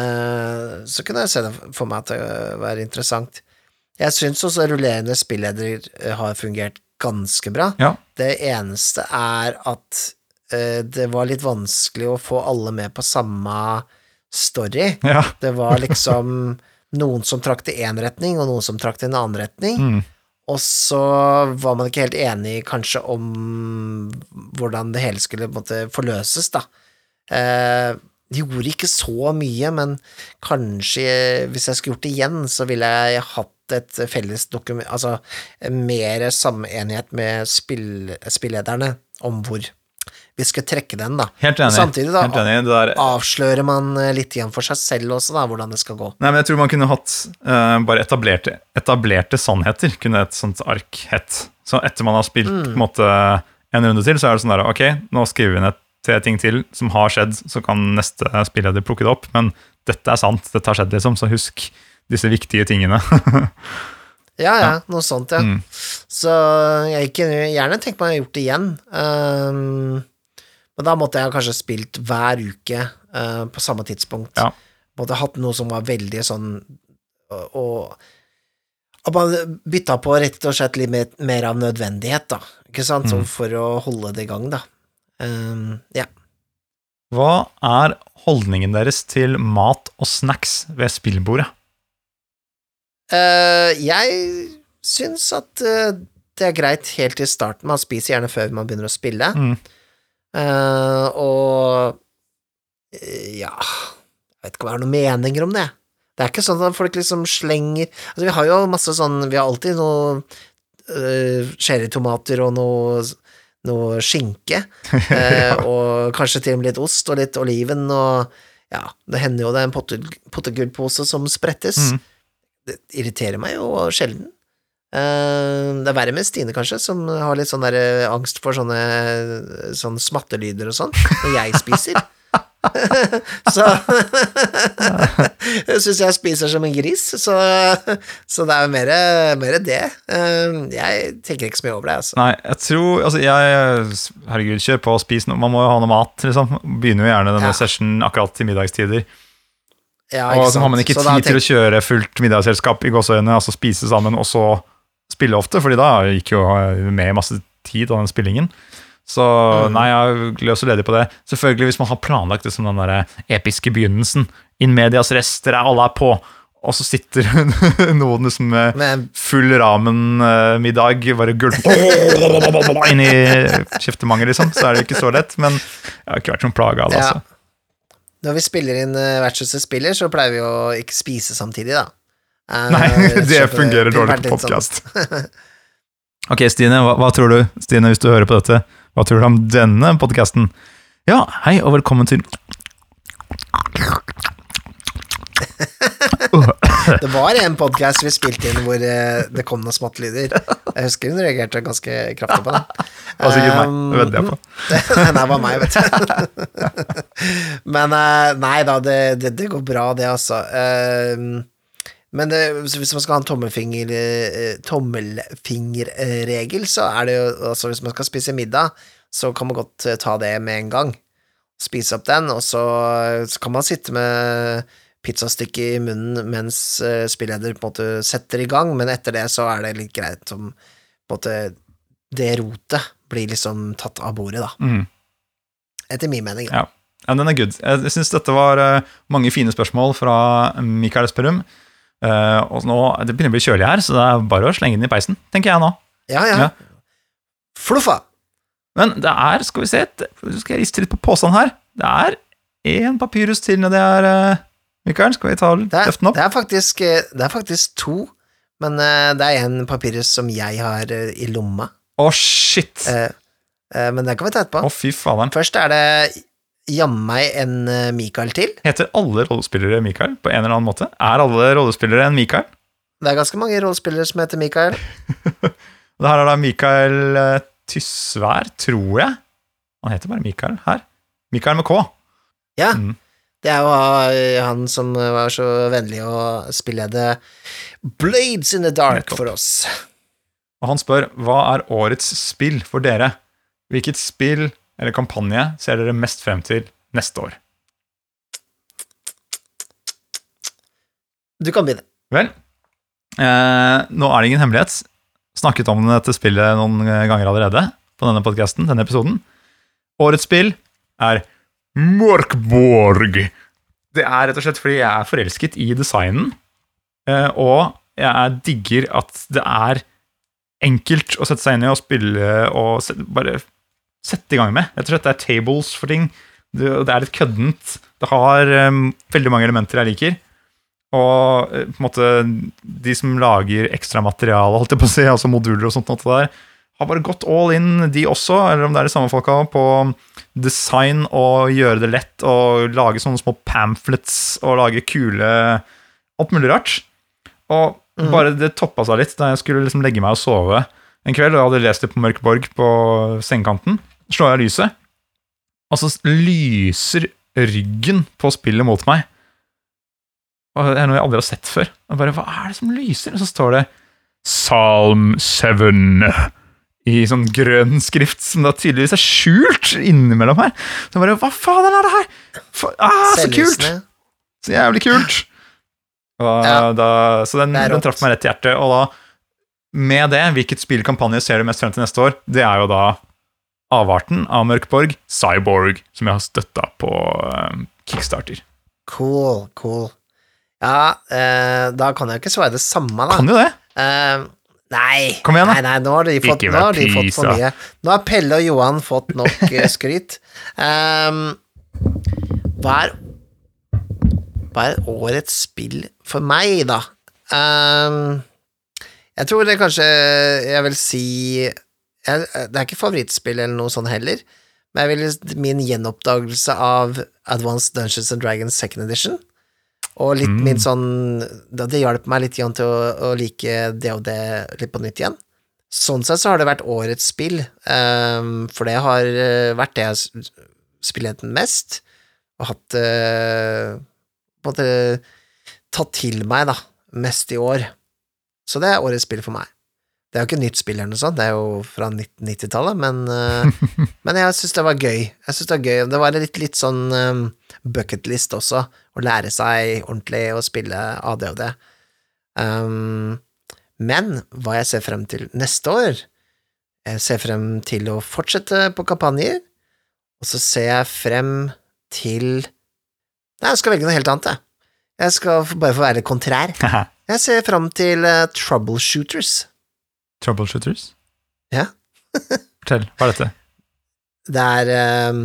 Eh, så kunne jeg se det for meg til å være interessant. Jeg syns også rullerende spilleder eh, har fungert ganske bra. Ja. Det eneste er at uh, det var litt vanskelig å få alle med på samme story. ja. Det var (laughs) liksom noen som trakk til én retning, og noen som trakk til en annen retning. Mm. Og så var man ikke helt enig kanskje om hvordan det hele skulle på en måte forløses, da. Eh, gjorde ikke så mye, men kanskje hvis jeg skulle gjort det igjen, så ville jeg hatt et felles dokument Altså mer samenighet med spill, spillederne om hvor vi skal trekke den, da. Helt enig. Samtidig, da, Helt enig. Der, avslører man eh, litt igjen for seg selv også, da, hvordan det skal gå. Nei, men jeg tror man kunne hatt uh, bare etablerte, etablerte sannheter, kunne et sånt ark hett. Så etter man har spilt Mm. på en måte en runde til, så er det sånn der, ok, nå skriver vi ned tre ting til som har skjedd, så kan neste spilleder plukke det opp, men dette er sant, dette har skjedd liksom, så husk disse viktige tingene. (laughs) Ja, ja, noe sånt, ja. Mm. Så jeg kunne gjerne tenkt meg å ha gjort det igjen. Um, men da måtte jeg kanskje spilt hver uke uh, på samme tidspunkt. Ja. Måtte hatt noe som var veldig sånn og- At man bytta på rett og slett litt mer, mer av nødvendighet, da. Ikke sant? Mm. for å holde det i gang, da. Um, ja. Hva er holdningen deres til mat og snacks ved spillbordet? Eh, jeg syns at uh, det er greit helt i starten. Man spiser gjerne før man begynner å spille. Mm. Uh, og ja Jeg vet ikke om jeg har noen meninger om det. Det er ikke sånn at folk liksom slenger Altså, vi har jo masse sånn Vi har alltid noe uh, cherrytomater og noe noe skinke, (laughs) ja. og kanskje til og med litt ost og litt oliven, og ja, det hender jo det er en potetgullpose som sprettes. Mm. Det irriterer meg jo sjelden. Eh, det er verre med Stine, kanskje, som har litt sånn der eh, angst for sånne sånne smattelyder og sånn, når jeg spiser. (laughs) så (laughs) Jeg syns jeg spiser som en gris, så, så det er jo mer, mer det. Eh, jeg tenker ikke så mye over det, altså. Nei, jeg tror Altså, jeg Herregud, kjør på og spis noe. Man må jo ha noe mat, liksom. Begynner jo gjerne denne Ja. sessionen akkurat til middagstider. Ja, og så har man ikke tid til å kjøre fullt middagsselskap i gåseøynene, altså spise sammen og så spille ofte, fordi da gikk jo med masse tid av den spillingen. Så Mm. nei, jeg er løs og ledig på det. Selvfølgelig hvis man har planlagt det som den der episke begynnelsen. In medias res, dere alle er på. Og så sitter (laughs) noen liksom med full ramen-middag, bare gulp (laughs) inn i kjeftemanget, liksom. Så er det ikke så lett. Men jeg har ikke vært sånn plaga av det, altså. Når vi spiller inn uh, Vertshuset spiller, så pleier vi å ikke spise samtidig, da. Eh, Nei, det fungerer dårlig på sånn- podkast. (laughs) Ok, Stine, hva, hva tror du? Stine, hvis du hører på dette, hva tror du om denne podkasten? Ja, hei og velkommen til Det var en podkast vi spilte inn hvor eh, det kom noen smattelyder. Jeg husker hun reagerte ganske kraftig på det. Det var sikkert meg, Um, det vedder jeg på. (laughs) nei, det var meg, vet du. (laughs) Men eh, nei da, det, det, det går bra, det, altså. Eh, Men det, hvis man skal ha en tommelfinger, eh, tommelfingerregel, så er det jo altså Hvis man skal spise middag, så kan man godt eh, ta det med en gang. Spise opp den, og så, så kan man sitte med pizzastykket i munnen mens eh, spilleder på en måte setter i gang, men etter det så er det litt greit som på en måte Det rotet blir liksom tatt av bordet, da. Mm. Etter min mening. da. Ja. ja, den er good. Jeg syns dette var eh, mange fine spørsmål fra Mikael Esperum. Uh, og nå, Det begynner å bli kjølig her, så det er bare å slenge den i peisen, tenker jeg nå. Ja, ja. Ja. Fluffa! Men det er, skal vi se, skal jeg riste litt på påstand her. Det er én papyrus til nedi her, eh, Mikael. Skal vi ta Det løfte den opp? det er, faktisk, eh, det er faktisk to, men eh, det er en papir som jeg har eh, i lomma. Å, shit! Eh, eh, Men den kan vi ta Å, oh, fy faen. Først er det jammen meg en Mikael til. Heter alle rollespillere Mikael på en eller annen måte? Er alle rollespillere en Mikael? Det er ganske mange rollespillere som heter Mikael. (laughs) Det her er da Mikael Tysvær, tror jeg. Han heter bare Mikael her. Mikael med K. Ja, Mm. Det er jo eh, han som var så vennlig å spillede Blades in the Dark for oss. Og han spør hva er årets spill for dere? Hvilket spill eller kampanje ser dere mest frem til neste år? Du kan begynne. Vel, eh, nå er det ingen hemmelighet. Snakket om dette spillet noen ganger allerede på denne podcasten, denne episoden. Årets spill er Mørkborg. Det er rett og slett fordi jeg er forelsket i designen, eh, og jeg digger at det er enkelt å sette seg inn i og spille og bare sette i gang med. Rett og slett det er tables for ting. Det, er litt køddent. Det har eh, veldig mange elementer jeg liker. Og eh, på en måte de som lager ekstramateriale, holdt jeg altså moduler og sånt, noe der, har bare gått all in, de også, eller om det er de samme folka, på design og gjøre det lett, og lage sånne små pamphlets og lage kule Alt mulig rart. Og Mhm. bare det toppa seg litt da jeg skulle liksom legge meg og sove en kveld, og jeg hadde lest det på Mørk Borg på sengekanten. Slår jeg lyset, og så lyser ryggen på spillet mot meg. Og det er noe jeg aldri har sett før. Og bare, Hva er det som lyser? Og så står det Salm 7 i sånn grønn skrift, som da tydeligvis er skjult innimellom her. Så bare, hva faen er det her? For, ah, så kult! Så jævlig kult! Ja. da, så den, den traff meg rett i hjertet. Og da, med det, hvilket spillkampanje ser du mest frem til neste år? Det er jo da avarten av Mørkborg, Cyborg, som jeg har støtta på eh, Kickstarter. Cool, cool. Ja, eh, da kan jeg jo ikke svare det samme, da. Kan jo det! Eh, nei, Kom igjen, da. nei, nei, nå har de fått, nå har de fått for mye. Nå har Pelle og Johan fått nok eh, (laughs) skryt. Um, hva er Hva er årets spill for meg, da? Um, jeg tror det kanskje Jeg vil si jeg, Det er ikke favorittspill eller noe sånt heller, men jeg vil, min gjenoppdagelse av Advanced Dungeons and Dragons Second Edition og litt Mm. min sånn Det det hjalp meg litt til å, å like det og det litt på nytt igjen. Sånn sett så har det vært årets spill, um, for det har eh, vært det jeg spillet mest, og hatt uh, på en måte tatt til meg, da, mest i år. Så det er årets spill for meg. Det er jo ikke nytt spill eller noe sånt, det er jo fra 1990-tallet, men, uh, (laughs) men jeg syns det var gøy. Jeg synes Det var gøy. Det var litt, litt sånn um, bucketlist også, å lære seg ordentlig å spille ADHD. Um, men hva jeg ser frem til neste år Jeg ser frem til å fortsette på kampanjer, og så ser jeg frem til Nei, jeg skal velge noe helt annet, jeg. Jeg skal bare få være kontrær. (laughs) Jeg ser frem til uh, Troubleshooters. Troubleshooters? Ja. (laughs) Fortell, hva er dette? Det er, um,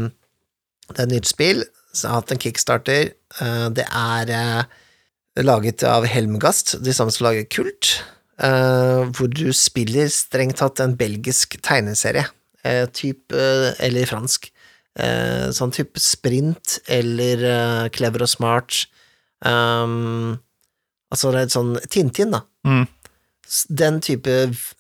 det er et nytt spill, som har hatt en kickstarter. Eh, det er eh, laget av Helmgast, de samme som lager Kult, eh, hvor du spiller strengt tatt en belgisk tegneserie, type, typ, eller fransk. Sånn type sprint eller clever og smart. Altså det er et sånn Tintin, da. Mm. Den type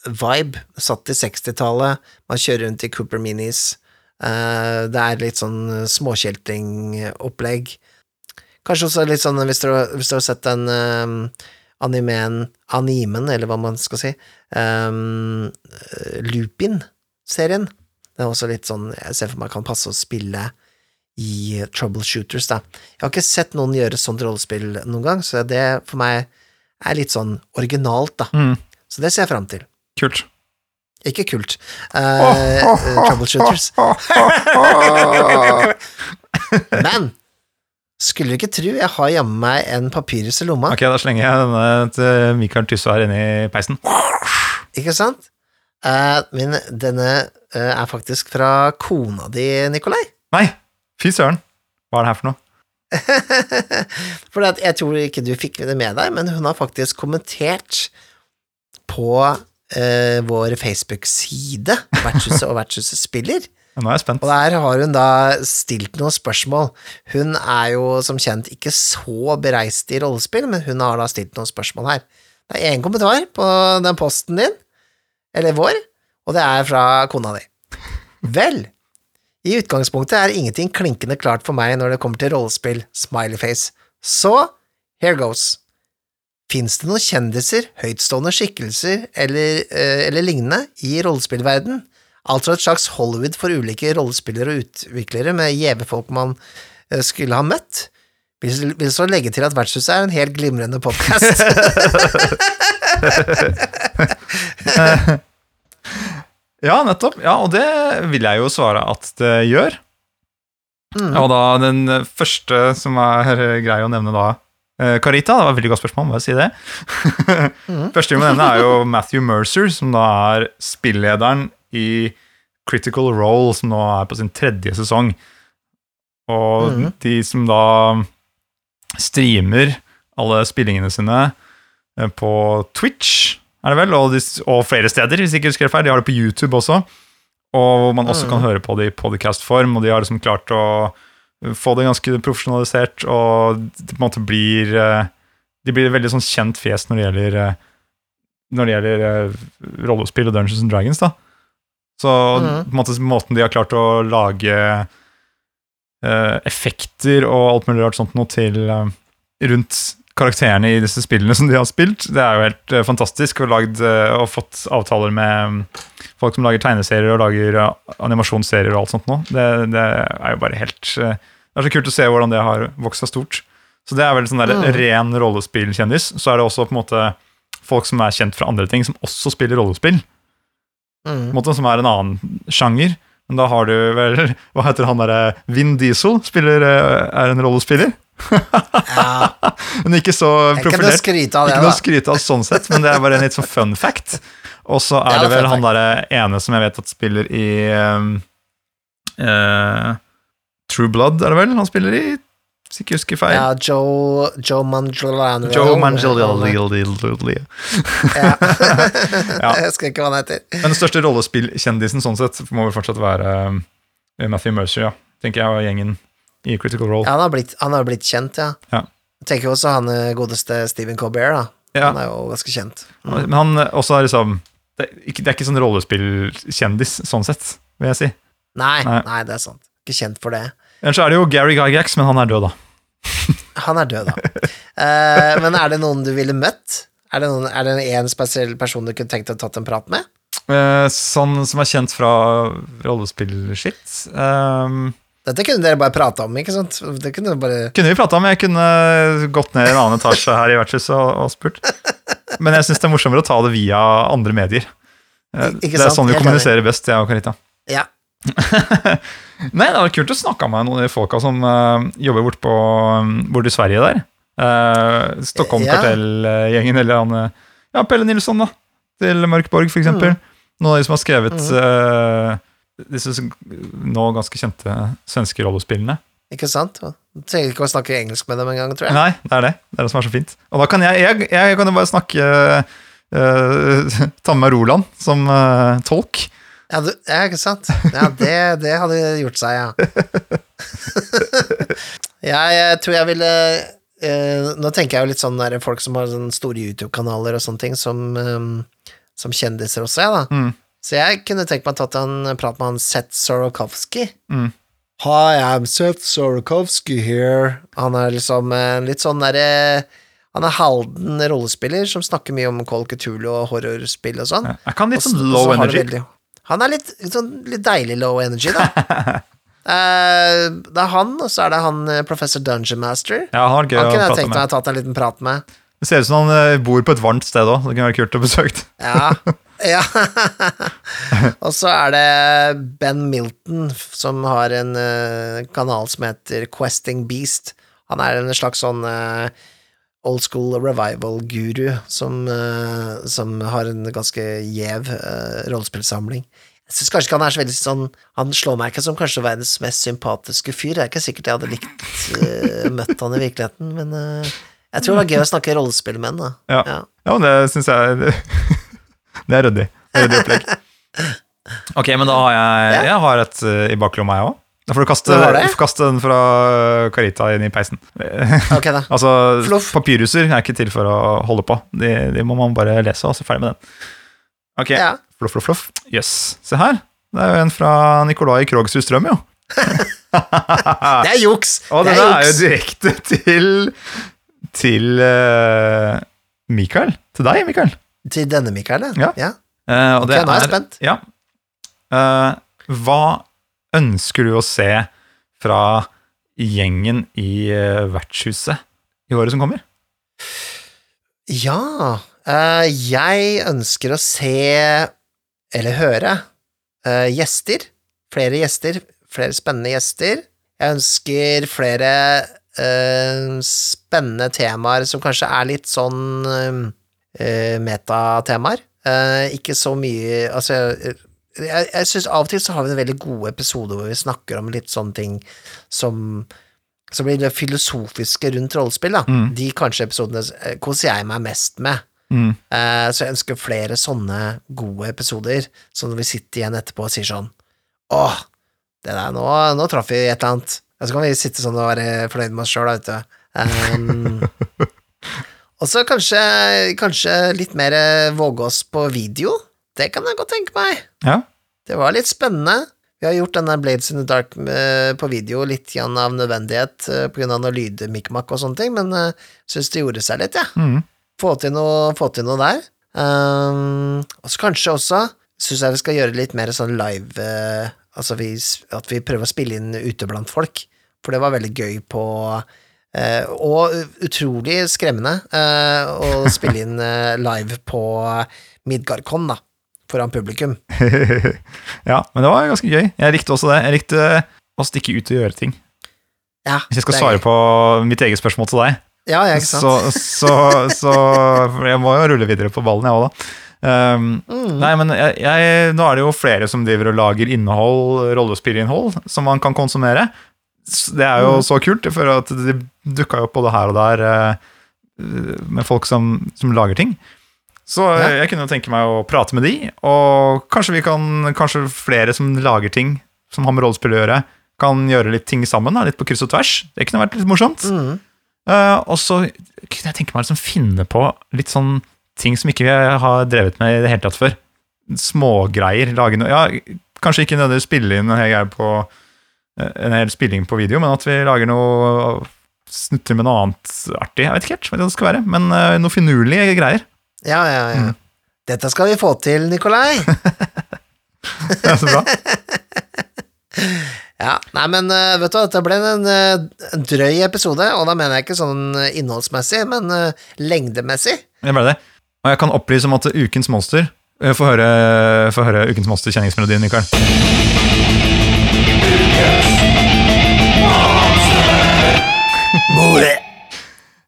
vibe satt i 60-tallet. Man kjører rundt i Cooper Minis. Eh, det er litt sånn småkjeltringopplegg. Kanskje også litt sånn hvis du, hvis du har sett den eh, animen, animen, eller hva man skal si, um, Lupin-serien. Det er også litt sånn jeg ser for meg kan passe å spille i troubleshooters, da. Jeg har ikke sett noen gjøre sånt rollespill noen gang, så det for meg er litt sånn originalt, da. Mm. Så det ser jeg fram til. Kult. Ikke kult. Eh, (laughs) eh, troubleshooters. (laughs) Men skulle du ikke tro jeg har jammen meg en papyrus i lomma, Ok, da slenger jeg denne til Mikael Tysse her inne i peisen. ikke sant? Uh, men denne uh, er faktisk fra kona di, Nikolai. Nei, fy søren. Hva er det her for noe? (laughs) For jeg tror ikke du fikk det med deg, men hun har faktisk kommentert på eh, vår Facebook-side, Vertshuset og Vertshuset spiller. Nå er jeg spent. Og der har hun da stilt noen spørsmål. Hun er jo som kjent ikke så bereist i rollespill, men hun har da stilt noen spørsmål her. Det er én kommentar på den posten din, eller vår, og det er fra kona di. Vel, i utgangspunktet er ingenting klinkende klart for meg når det kommer til rollespill, smileyface. Så here goes. Fins det noen kjendiser, høytstående skikkelser eller, eh, eller lignende i rollespillverden? Altså et slags Hollywood for ulike rollespillere og utviklere med gjeve folk man eh, skulle ha møtt. Vil, vil så legge til at Vertshuset er en helt glimrende podkast. (laughs) Ja, nettopp. Ja, og det vil jeg jo svare at det gjør. Mm. Og da den første som er grei å nevne da, eh, Carita, det var et veldig godt spørsmål, må jeg si det. Mm. (laughs) Første vi må nevne er jo Matthew Mercer, som da er spillederen i Critical Role, som nå er på sin tredje sesong. Og mm. de som da streamer alle spillingene sine eh, på Twitch, er det vel, og, de, og flere steder, hvis jeg ikke husker feil. De har det på YouTube også. Og hvor man også mm. kan høre på det i podcast-form, og de har liksom klart å få det ganske profesjonalisert, og det på en måte blir eh, De blir et veldig sånn kjent fjes når det gjelder eh, Når det gjelder eh, rollespill og Dungeons and Dragons, da. Så Mhm. på en måte måten de har klart å lage effekter og alt mulig rart sånt noe til rundt karakterene i disse spillene som de har spilt, det er jo helt eh, fantastisk. Og, lagd, eh, og fått avtaler med mm, folk som lager tegneserier og lager eh, animasjonsserier og alt sånt nå. Det, det er jo bare helt Det er så kult å se hvordan det har vokst seg stort. Så det er vel sånn der Mm. ren rollespillkjendis. Så er det også på en måte folk som er kjent fra andre ting, som også spiller rollespill. Mm. måte, som er en annen sjanger. Men da har du vel Hva heter han derre Vin Diesel? Spiller, eh, er en rollespiller. Ja, (laughs) Men ikke så profilert. Ikke noe å skryte av sånn sett, men det er bare en litt sånn fun fact. Og så er Ja, det vel han derre ene som jeg vet at spiller i um, uh, True Blood, er det vel? Han spiller i, hvis ikke husker feil. Ja, Joe, Joe Mangiolano. Joe Manganiello. (laughs) Ja. Jeg husker ikke hva han heter. Men den største rollespillkjendisen sånn sett må vel fortsatt være um, Matthew Mercer, ja. Tenker jeg, og gjengen i Critical Role. Ja, han har blitt, han har blitt kjent, ja. Ja. Jeg tenker også han eh, godeste Stephen Colbert, da. Ja. Han er jo ganske kjent. Mm. Men han eh, også er liksom det er ikke, det er ikke sånn rollespillkjendis, sånn sett, vil jeg si. Nei, Nei. nei, det er sant. Ikke kjent for det. Ellers er det jo Gary Gygax, men han er død, da. (laughs) Han er død, da. Eh, men er det noen du ville møtt? Er det, noen, er det en spesiell person du kunne tenkt å tatt en prat med? Eh, sånn som er kjent fra rollespillskitt. Um, Dette kunne dere bare prate om, ikke sant? Det kunne bare kunne vi prata om, jeg kunne gått ned i en annen etasje her i vertshuset og, og spurt. Men jeg syns det er morsommere å ta det via andre medier. Eh, Ikke det er sant? sånn vi kommuniserer best, jeg og Karita. Ja. (laughs) Nei, det var kult å snakke med noen av de folka som uh, jobber bort på um, borte i Sverige der. Uh, Stockholm Ja. Eller han eh, Ja, Pelle Nilsson, da. Til Mørkborg, for eksempel. Noen av de som har skrevet uh, disse nå ganske kjente svenske rollespillene. Ikke sant? Du trenger ikke å snakke engelsk med dem engang, tror jeg. Nei, det er det. Det er det som er så fint. Og da kan jeg, jeg, jeg kan jo bare snakke (laughs) uh, Ta med meg Roland som uh, tolk. Ja, du, ja ikke sant? Ja, det, det hadde gjort seg, ja. (laughs) jeg, jeg tror jeg ville eh, Nå tenker jeg jo litt sånn der folk som har sånne store YouTube-kanaler og sånne ting, som, eh, som kjendiser også, jeg, da. Mm. Så jeg kunne tenkt meg å tatt en prat med han Seth Sorokovsky. Mm. Hi, I'm Seth Sorokovsky here. Han er liksom en litt sånn derre Han er Halden rollespiller som snakker mye om Call Cthulhu og horrorspill og sånn. Ja. Er ikke han litt sånn low energy? veldig- Han er litt, sånn, litt deilig low energy, da. Uh, (laughs) det er han, og så er det han eh, professor Dungeon Master. Ja, han Han kunne jeg tenkt meg å ha tatt en liten prat med. Det ser ut som han eh, bor på et varmt sted òg. Det kunne vært kult å besøke. Ja. ja. (laughs) og så er det Ben Milton, som har en uh, kanal som heter Questing Beast. Han er en slags sånn eh, old school revival-guru som, eh, som har en ganske gjev uh, rollespillsamling. Jeg syns kanskje ikke han er så veldig sånn Han slår meg ikke som kanskje verdens mest sympatiske fyr. Det er ikke sikkert jeg hadde likt uh, møtt han i virkeligheten, men uh, jeg tror det var gøy å snakke rollespill med han. da. Ja. Ja. Ja, men det syns jeg (laughs) Det er ryddig. Det er ryddig opplegg. (laughs) Ok, men da har jeg, jeg har et uh, i baklomma, jeg òg. Da får du kaste, kaste den fra Carita inn i peisen. (laughs) Ok, da. altså, Fluff. Papyruser er ikke til for å holde på. De, de må man bare lese, og så ferdig med den. Ok, Ja. fluff, fluff, fluff. Jøss. Yes. Se her. Det er jo en fra Nikolai Krogsrud Strøm, jo. (laughs) Det er juks! (laughs) Og det er er jo direkte til Til uh, Mikael. Til deg, Mikael. Til denne, Mikael, Ja. ja. Uh, og Ok, det nå er jeg spent. Ja. Uh, hva ønsker du å se fra gjengen i eh, vertshuset i året som kommer? Ja, eh, jeg ønsker å se, eller høre, eh, gjester. Flere gjester, flere spennende gjester. Jeg ønsker flere spennende temaer som kanskje er litt sånn uh, metatemaer. Ikke så mye Altså, jeg, jeg synes av og til så har vi en veldig gode episoder hvor vi snakker om litt sånne ting som som blir det filosofiske rundt rollespill, da. Mm. De kanskje episodene eh, koser jeg meg mest med. Mm. Uh, så jeg ønsker flere sånne gode episoder, så når vi sitter igjen etterpå og sier sånn Åh, det der, nå, nå traff vi et eller annet. Og så kan vi sitte sånn og være fornøyd med oss sjøl, vet du. Um, (laughs) og så kanskje, kanskje litt mer eh, våge oss på video. Det kan jeg godt tenke meg. Ja. Det var litt spennende. Vi har gjort denne Blades in the Dark eh, på video litt grann av nødvendighet pga. grunn av noe lydmikmak og sånne ting, men jeg uh, syns det gjorde seg litt, jeg. Ja. Mm. Få til noe, få til noe der. Um, og så kanskje også syns jeg vi skal gjøre litt mer sånn live uh, Altså vi, at vi prøver å spille inn ute blant folk, for det var veldig gøy på Uh, Og utrolig skremmende uh, å spille inn uh, live på Midgardcon, da, foran publikum. (laughs) ja, men det var ganske gøy. Jeg likte også det. Jeg likte å stikke ut og gjøre ting. Ja, Hvis jeg skal svare på mitt eget spørsmål til deg, Ja, jeg, så, så, så Jeg må jo rulle videre på ballen, jeg òg, da. Um, Mm. Nei, men jeg, jeg, nå er det jo flere som driver og lager innhold, rollespillinnhold, som man kan konsumere. Det er jo Mm. så kult, for at det dukka jo opp både her og der eh, med folk som, som lager ting. Så eh, jeg kunne jo tenke meg å prate med de, og kanskje vi kan, kanskje flere som lager ting som har med rollespill å gjøre, kan gjøre litt ting sammen, da, litt på kryss og tvers. Det kunne vært litt morsomt. Mm. Uh, og så kunne jeg tenke meg å liksom finne på litt sånn ting som ikke vi har drevet med i det hele tatt før. Smågreier. Lage noe Ja, kanskje ikke nødvendigvis spille inn en hel greie på eh, en hel spilling på video, men at vi lager noe snutter med noe annet artig. Jeg vet ikke helt hva det skal være, men uh, noe finurlige greier. Ja, ja, ja. Mm. Dette skal vi få til, Nikolai. (laughs) Det er så bra. Ja, nei, men eh, vet du, dette ble en, eh, en drøy episode, og da mener jeg ikke sånn eh, innholdsmessig, men uh, lengdemessig. Det ble det. Og jeg kan opplyse om at Ukens monster Få høre, få høre Ukens monster-kjenningsmelodien, Mikael. (laughs)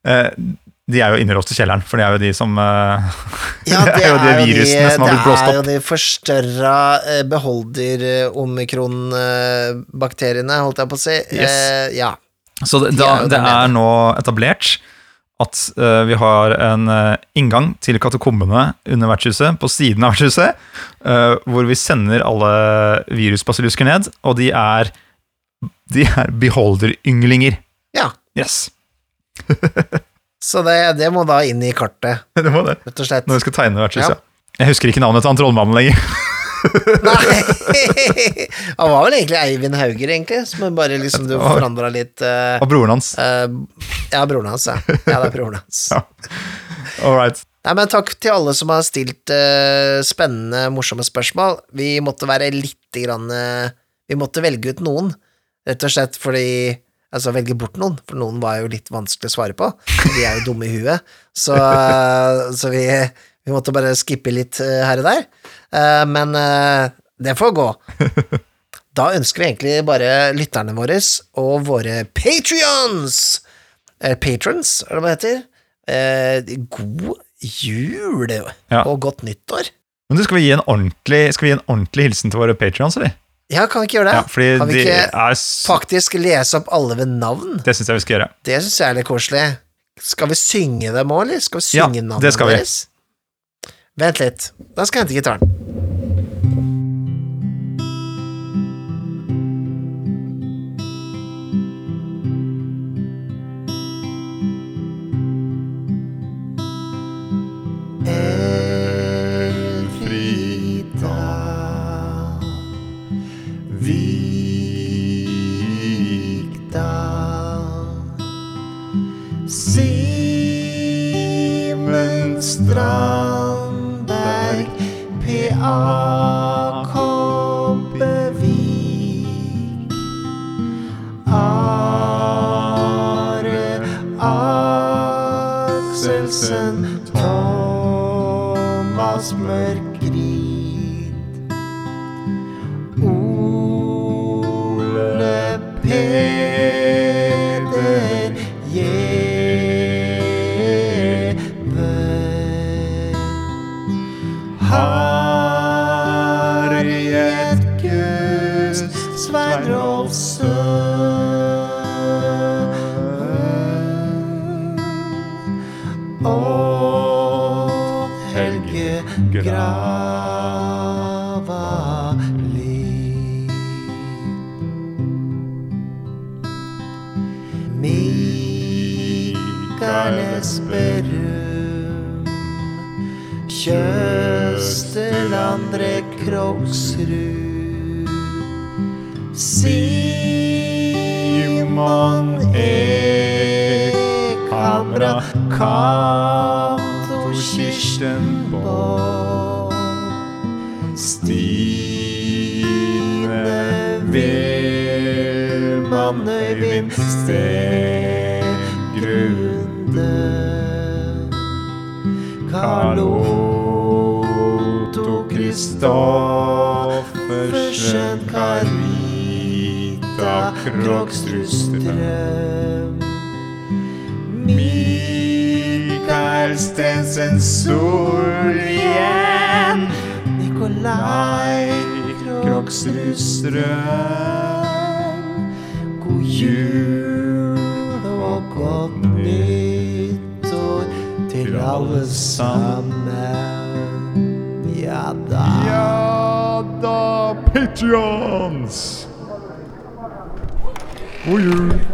Eh, de er jo innelåst i kjelleren, for det er jo de som eh, Ja, (laughs) Det er jo de virusene som har blitt blåst opp. Det er jo de forstørra eh, beholder-omikron-bakteriene, holdt jeg på å si. Yes. Eh, ja. Så det, De da, er det er nå etablert at uh, vi har en uh, inngang til katakombene under vertshuset, på siden av vertshuset, uh, hvor vi sender alle virusbasillusker ned, og de er De er beholder-ynglinger. ja. Yes. (laughs) Så det, det må da inn i kartet, (laughs) Det må det. rett og slett. Når vi skal tegne hvert slutt, ja. Jeg husker ikke navnet til han trollmannen lenger. Nei! (laughs) Han var vel egentlig Eivind Hauger, egentlig, som bare liksom du (laughs) forandra litt uh, Og broren hans. Uh, Ja, broren hans, ja. Ja, det er broren hans. Ja. All right. Nei, men takk til alle som har stilt uh, spennende, morsomme spørsmål. Vi måtte være litt grann Vi måtte velge ut noen, rett og slett fordi Altså velge bort noen, for noen var jo litt vanskelig å svare på. De er jo dumme i huet. Så, eh, så vi, vi måtte bare skippe litt eh, her og der. Eh, men det får gå. Da ønsker vi egentlig bare lytterne våre og våre patrions Eller patrons, er det hva det heter? God jul og godt nyttår. Men du, skal vi gi en ordentlig, gi en ordentlig hilsen til våre patrions, eller? Ja, kan vi ikke gjøre det? Ja, kan vi ikke er faktisk lese opp alle ved navn? Det syns jeg vi skal gjøre. Det syns jeg er litt koselig. Skal vi synge dem òg, eller? Skal vi synge ja, det skal vi. deres? Vent litt. Da skal jeg hente gitaren. Mikael berøm Kjøstel André Krogsrud, Simon Ekhamra, Cato Kirsten Borg, Stine Velmann Øyvind Stegrunde Karl Otto Kristoffersen Carita Krogstrud Strøm Mikael Stensen Solhjell. Nikolai Krogsrud Strøm God jul til alle sammen. Ja da. Ja da, patrions! God jul!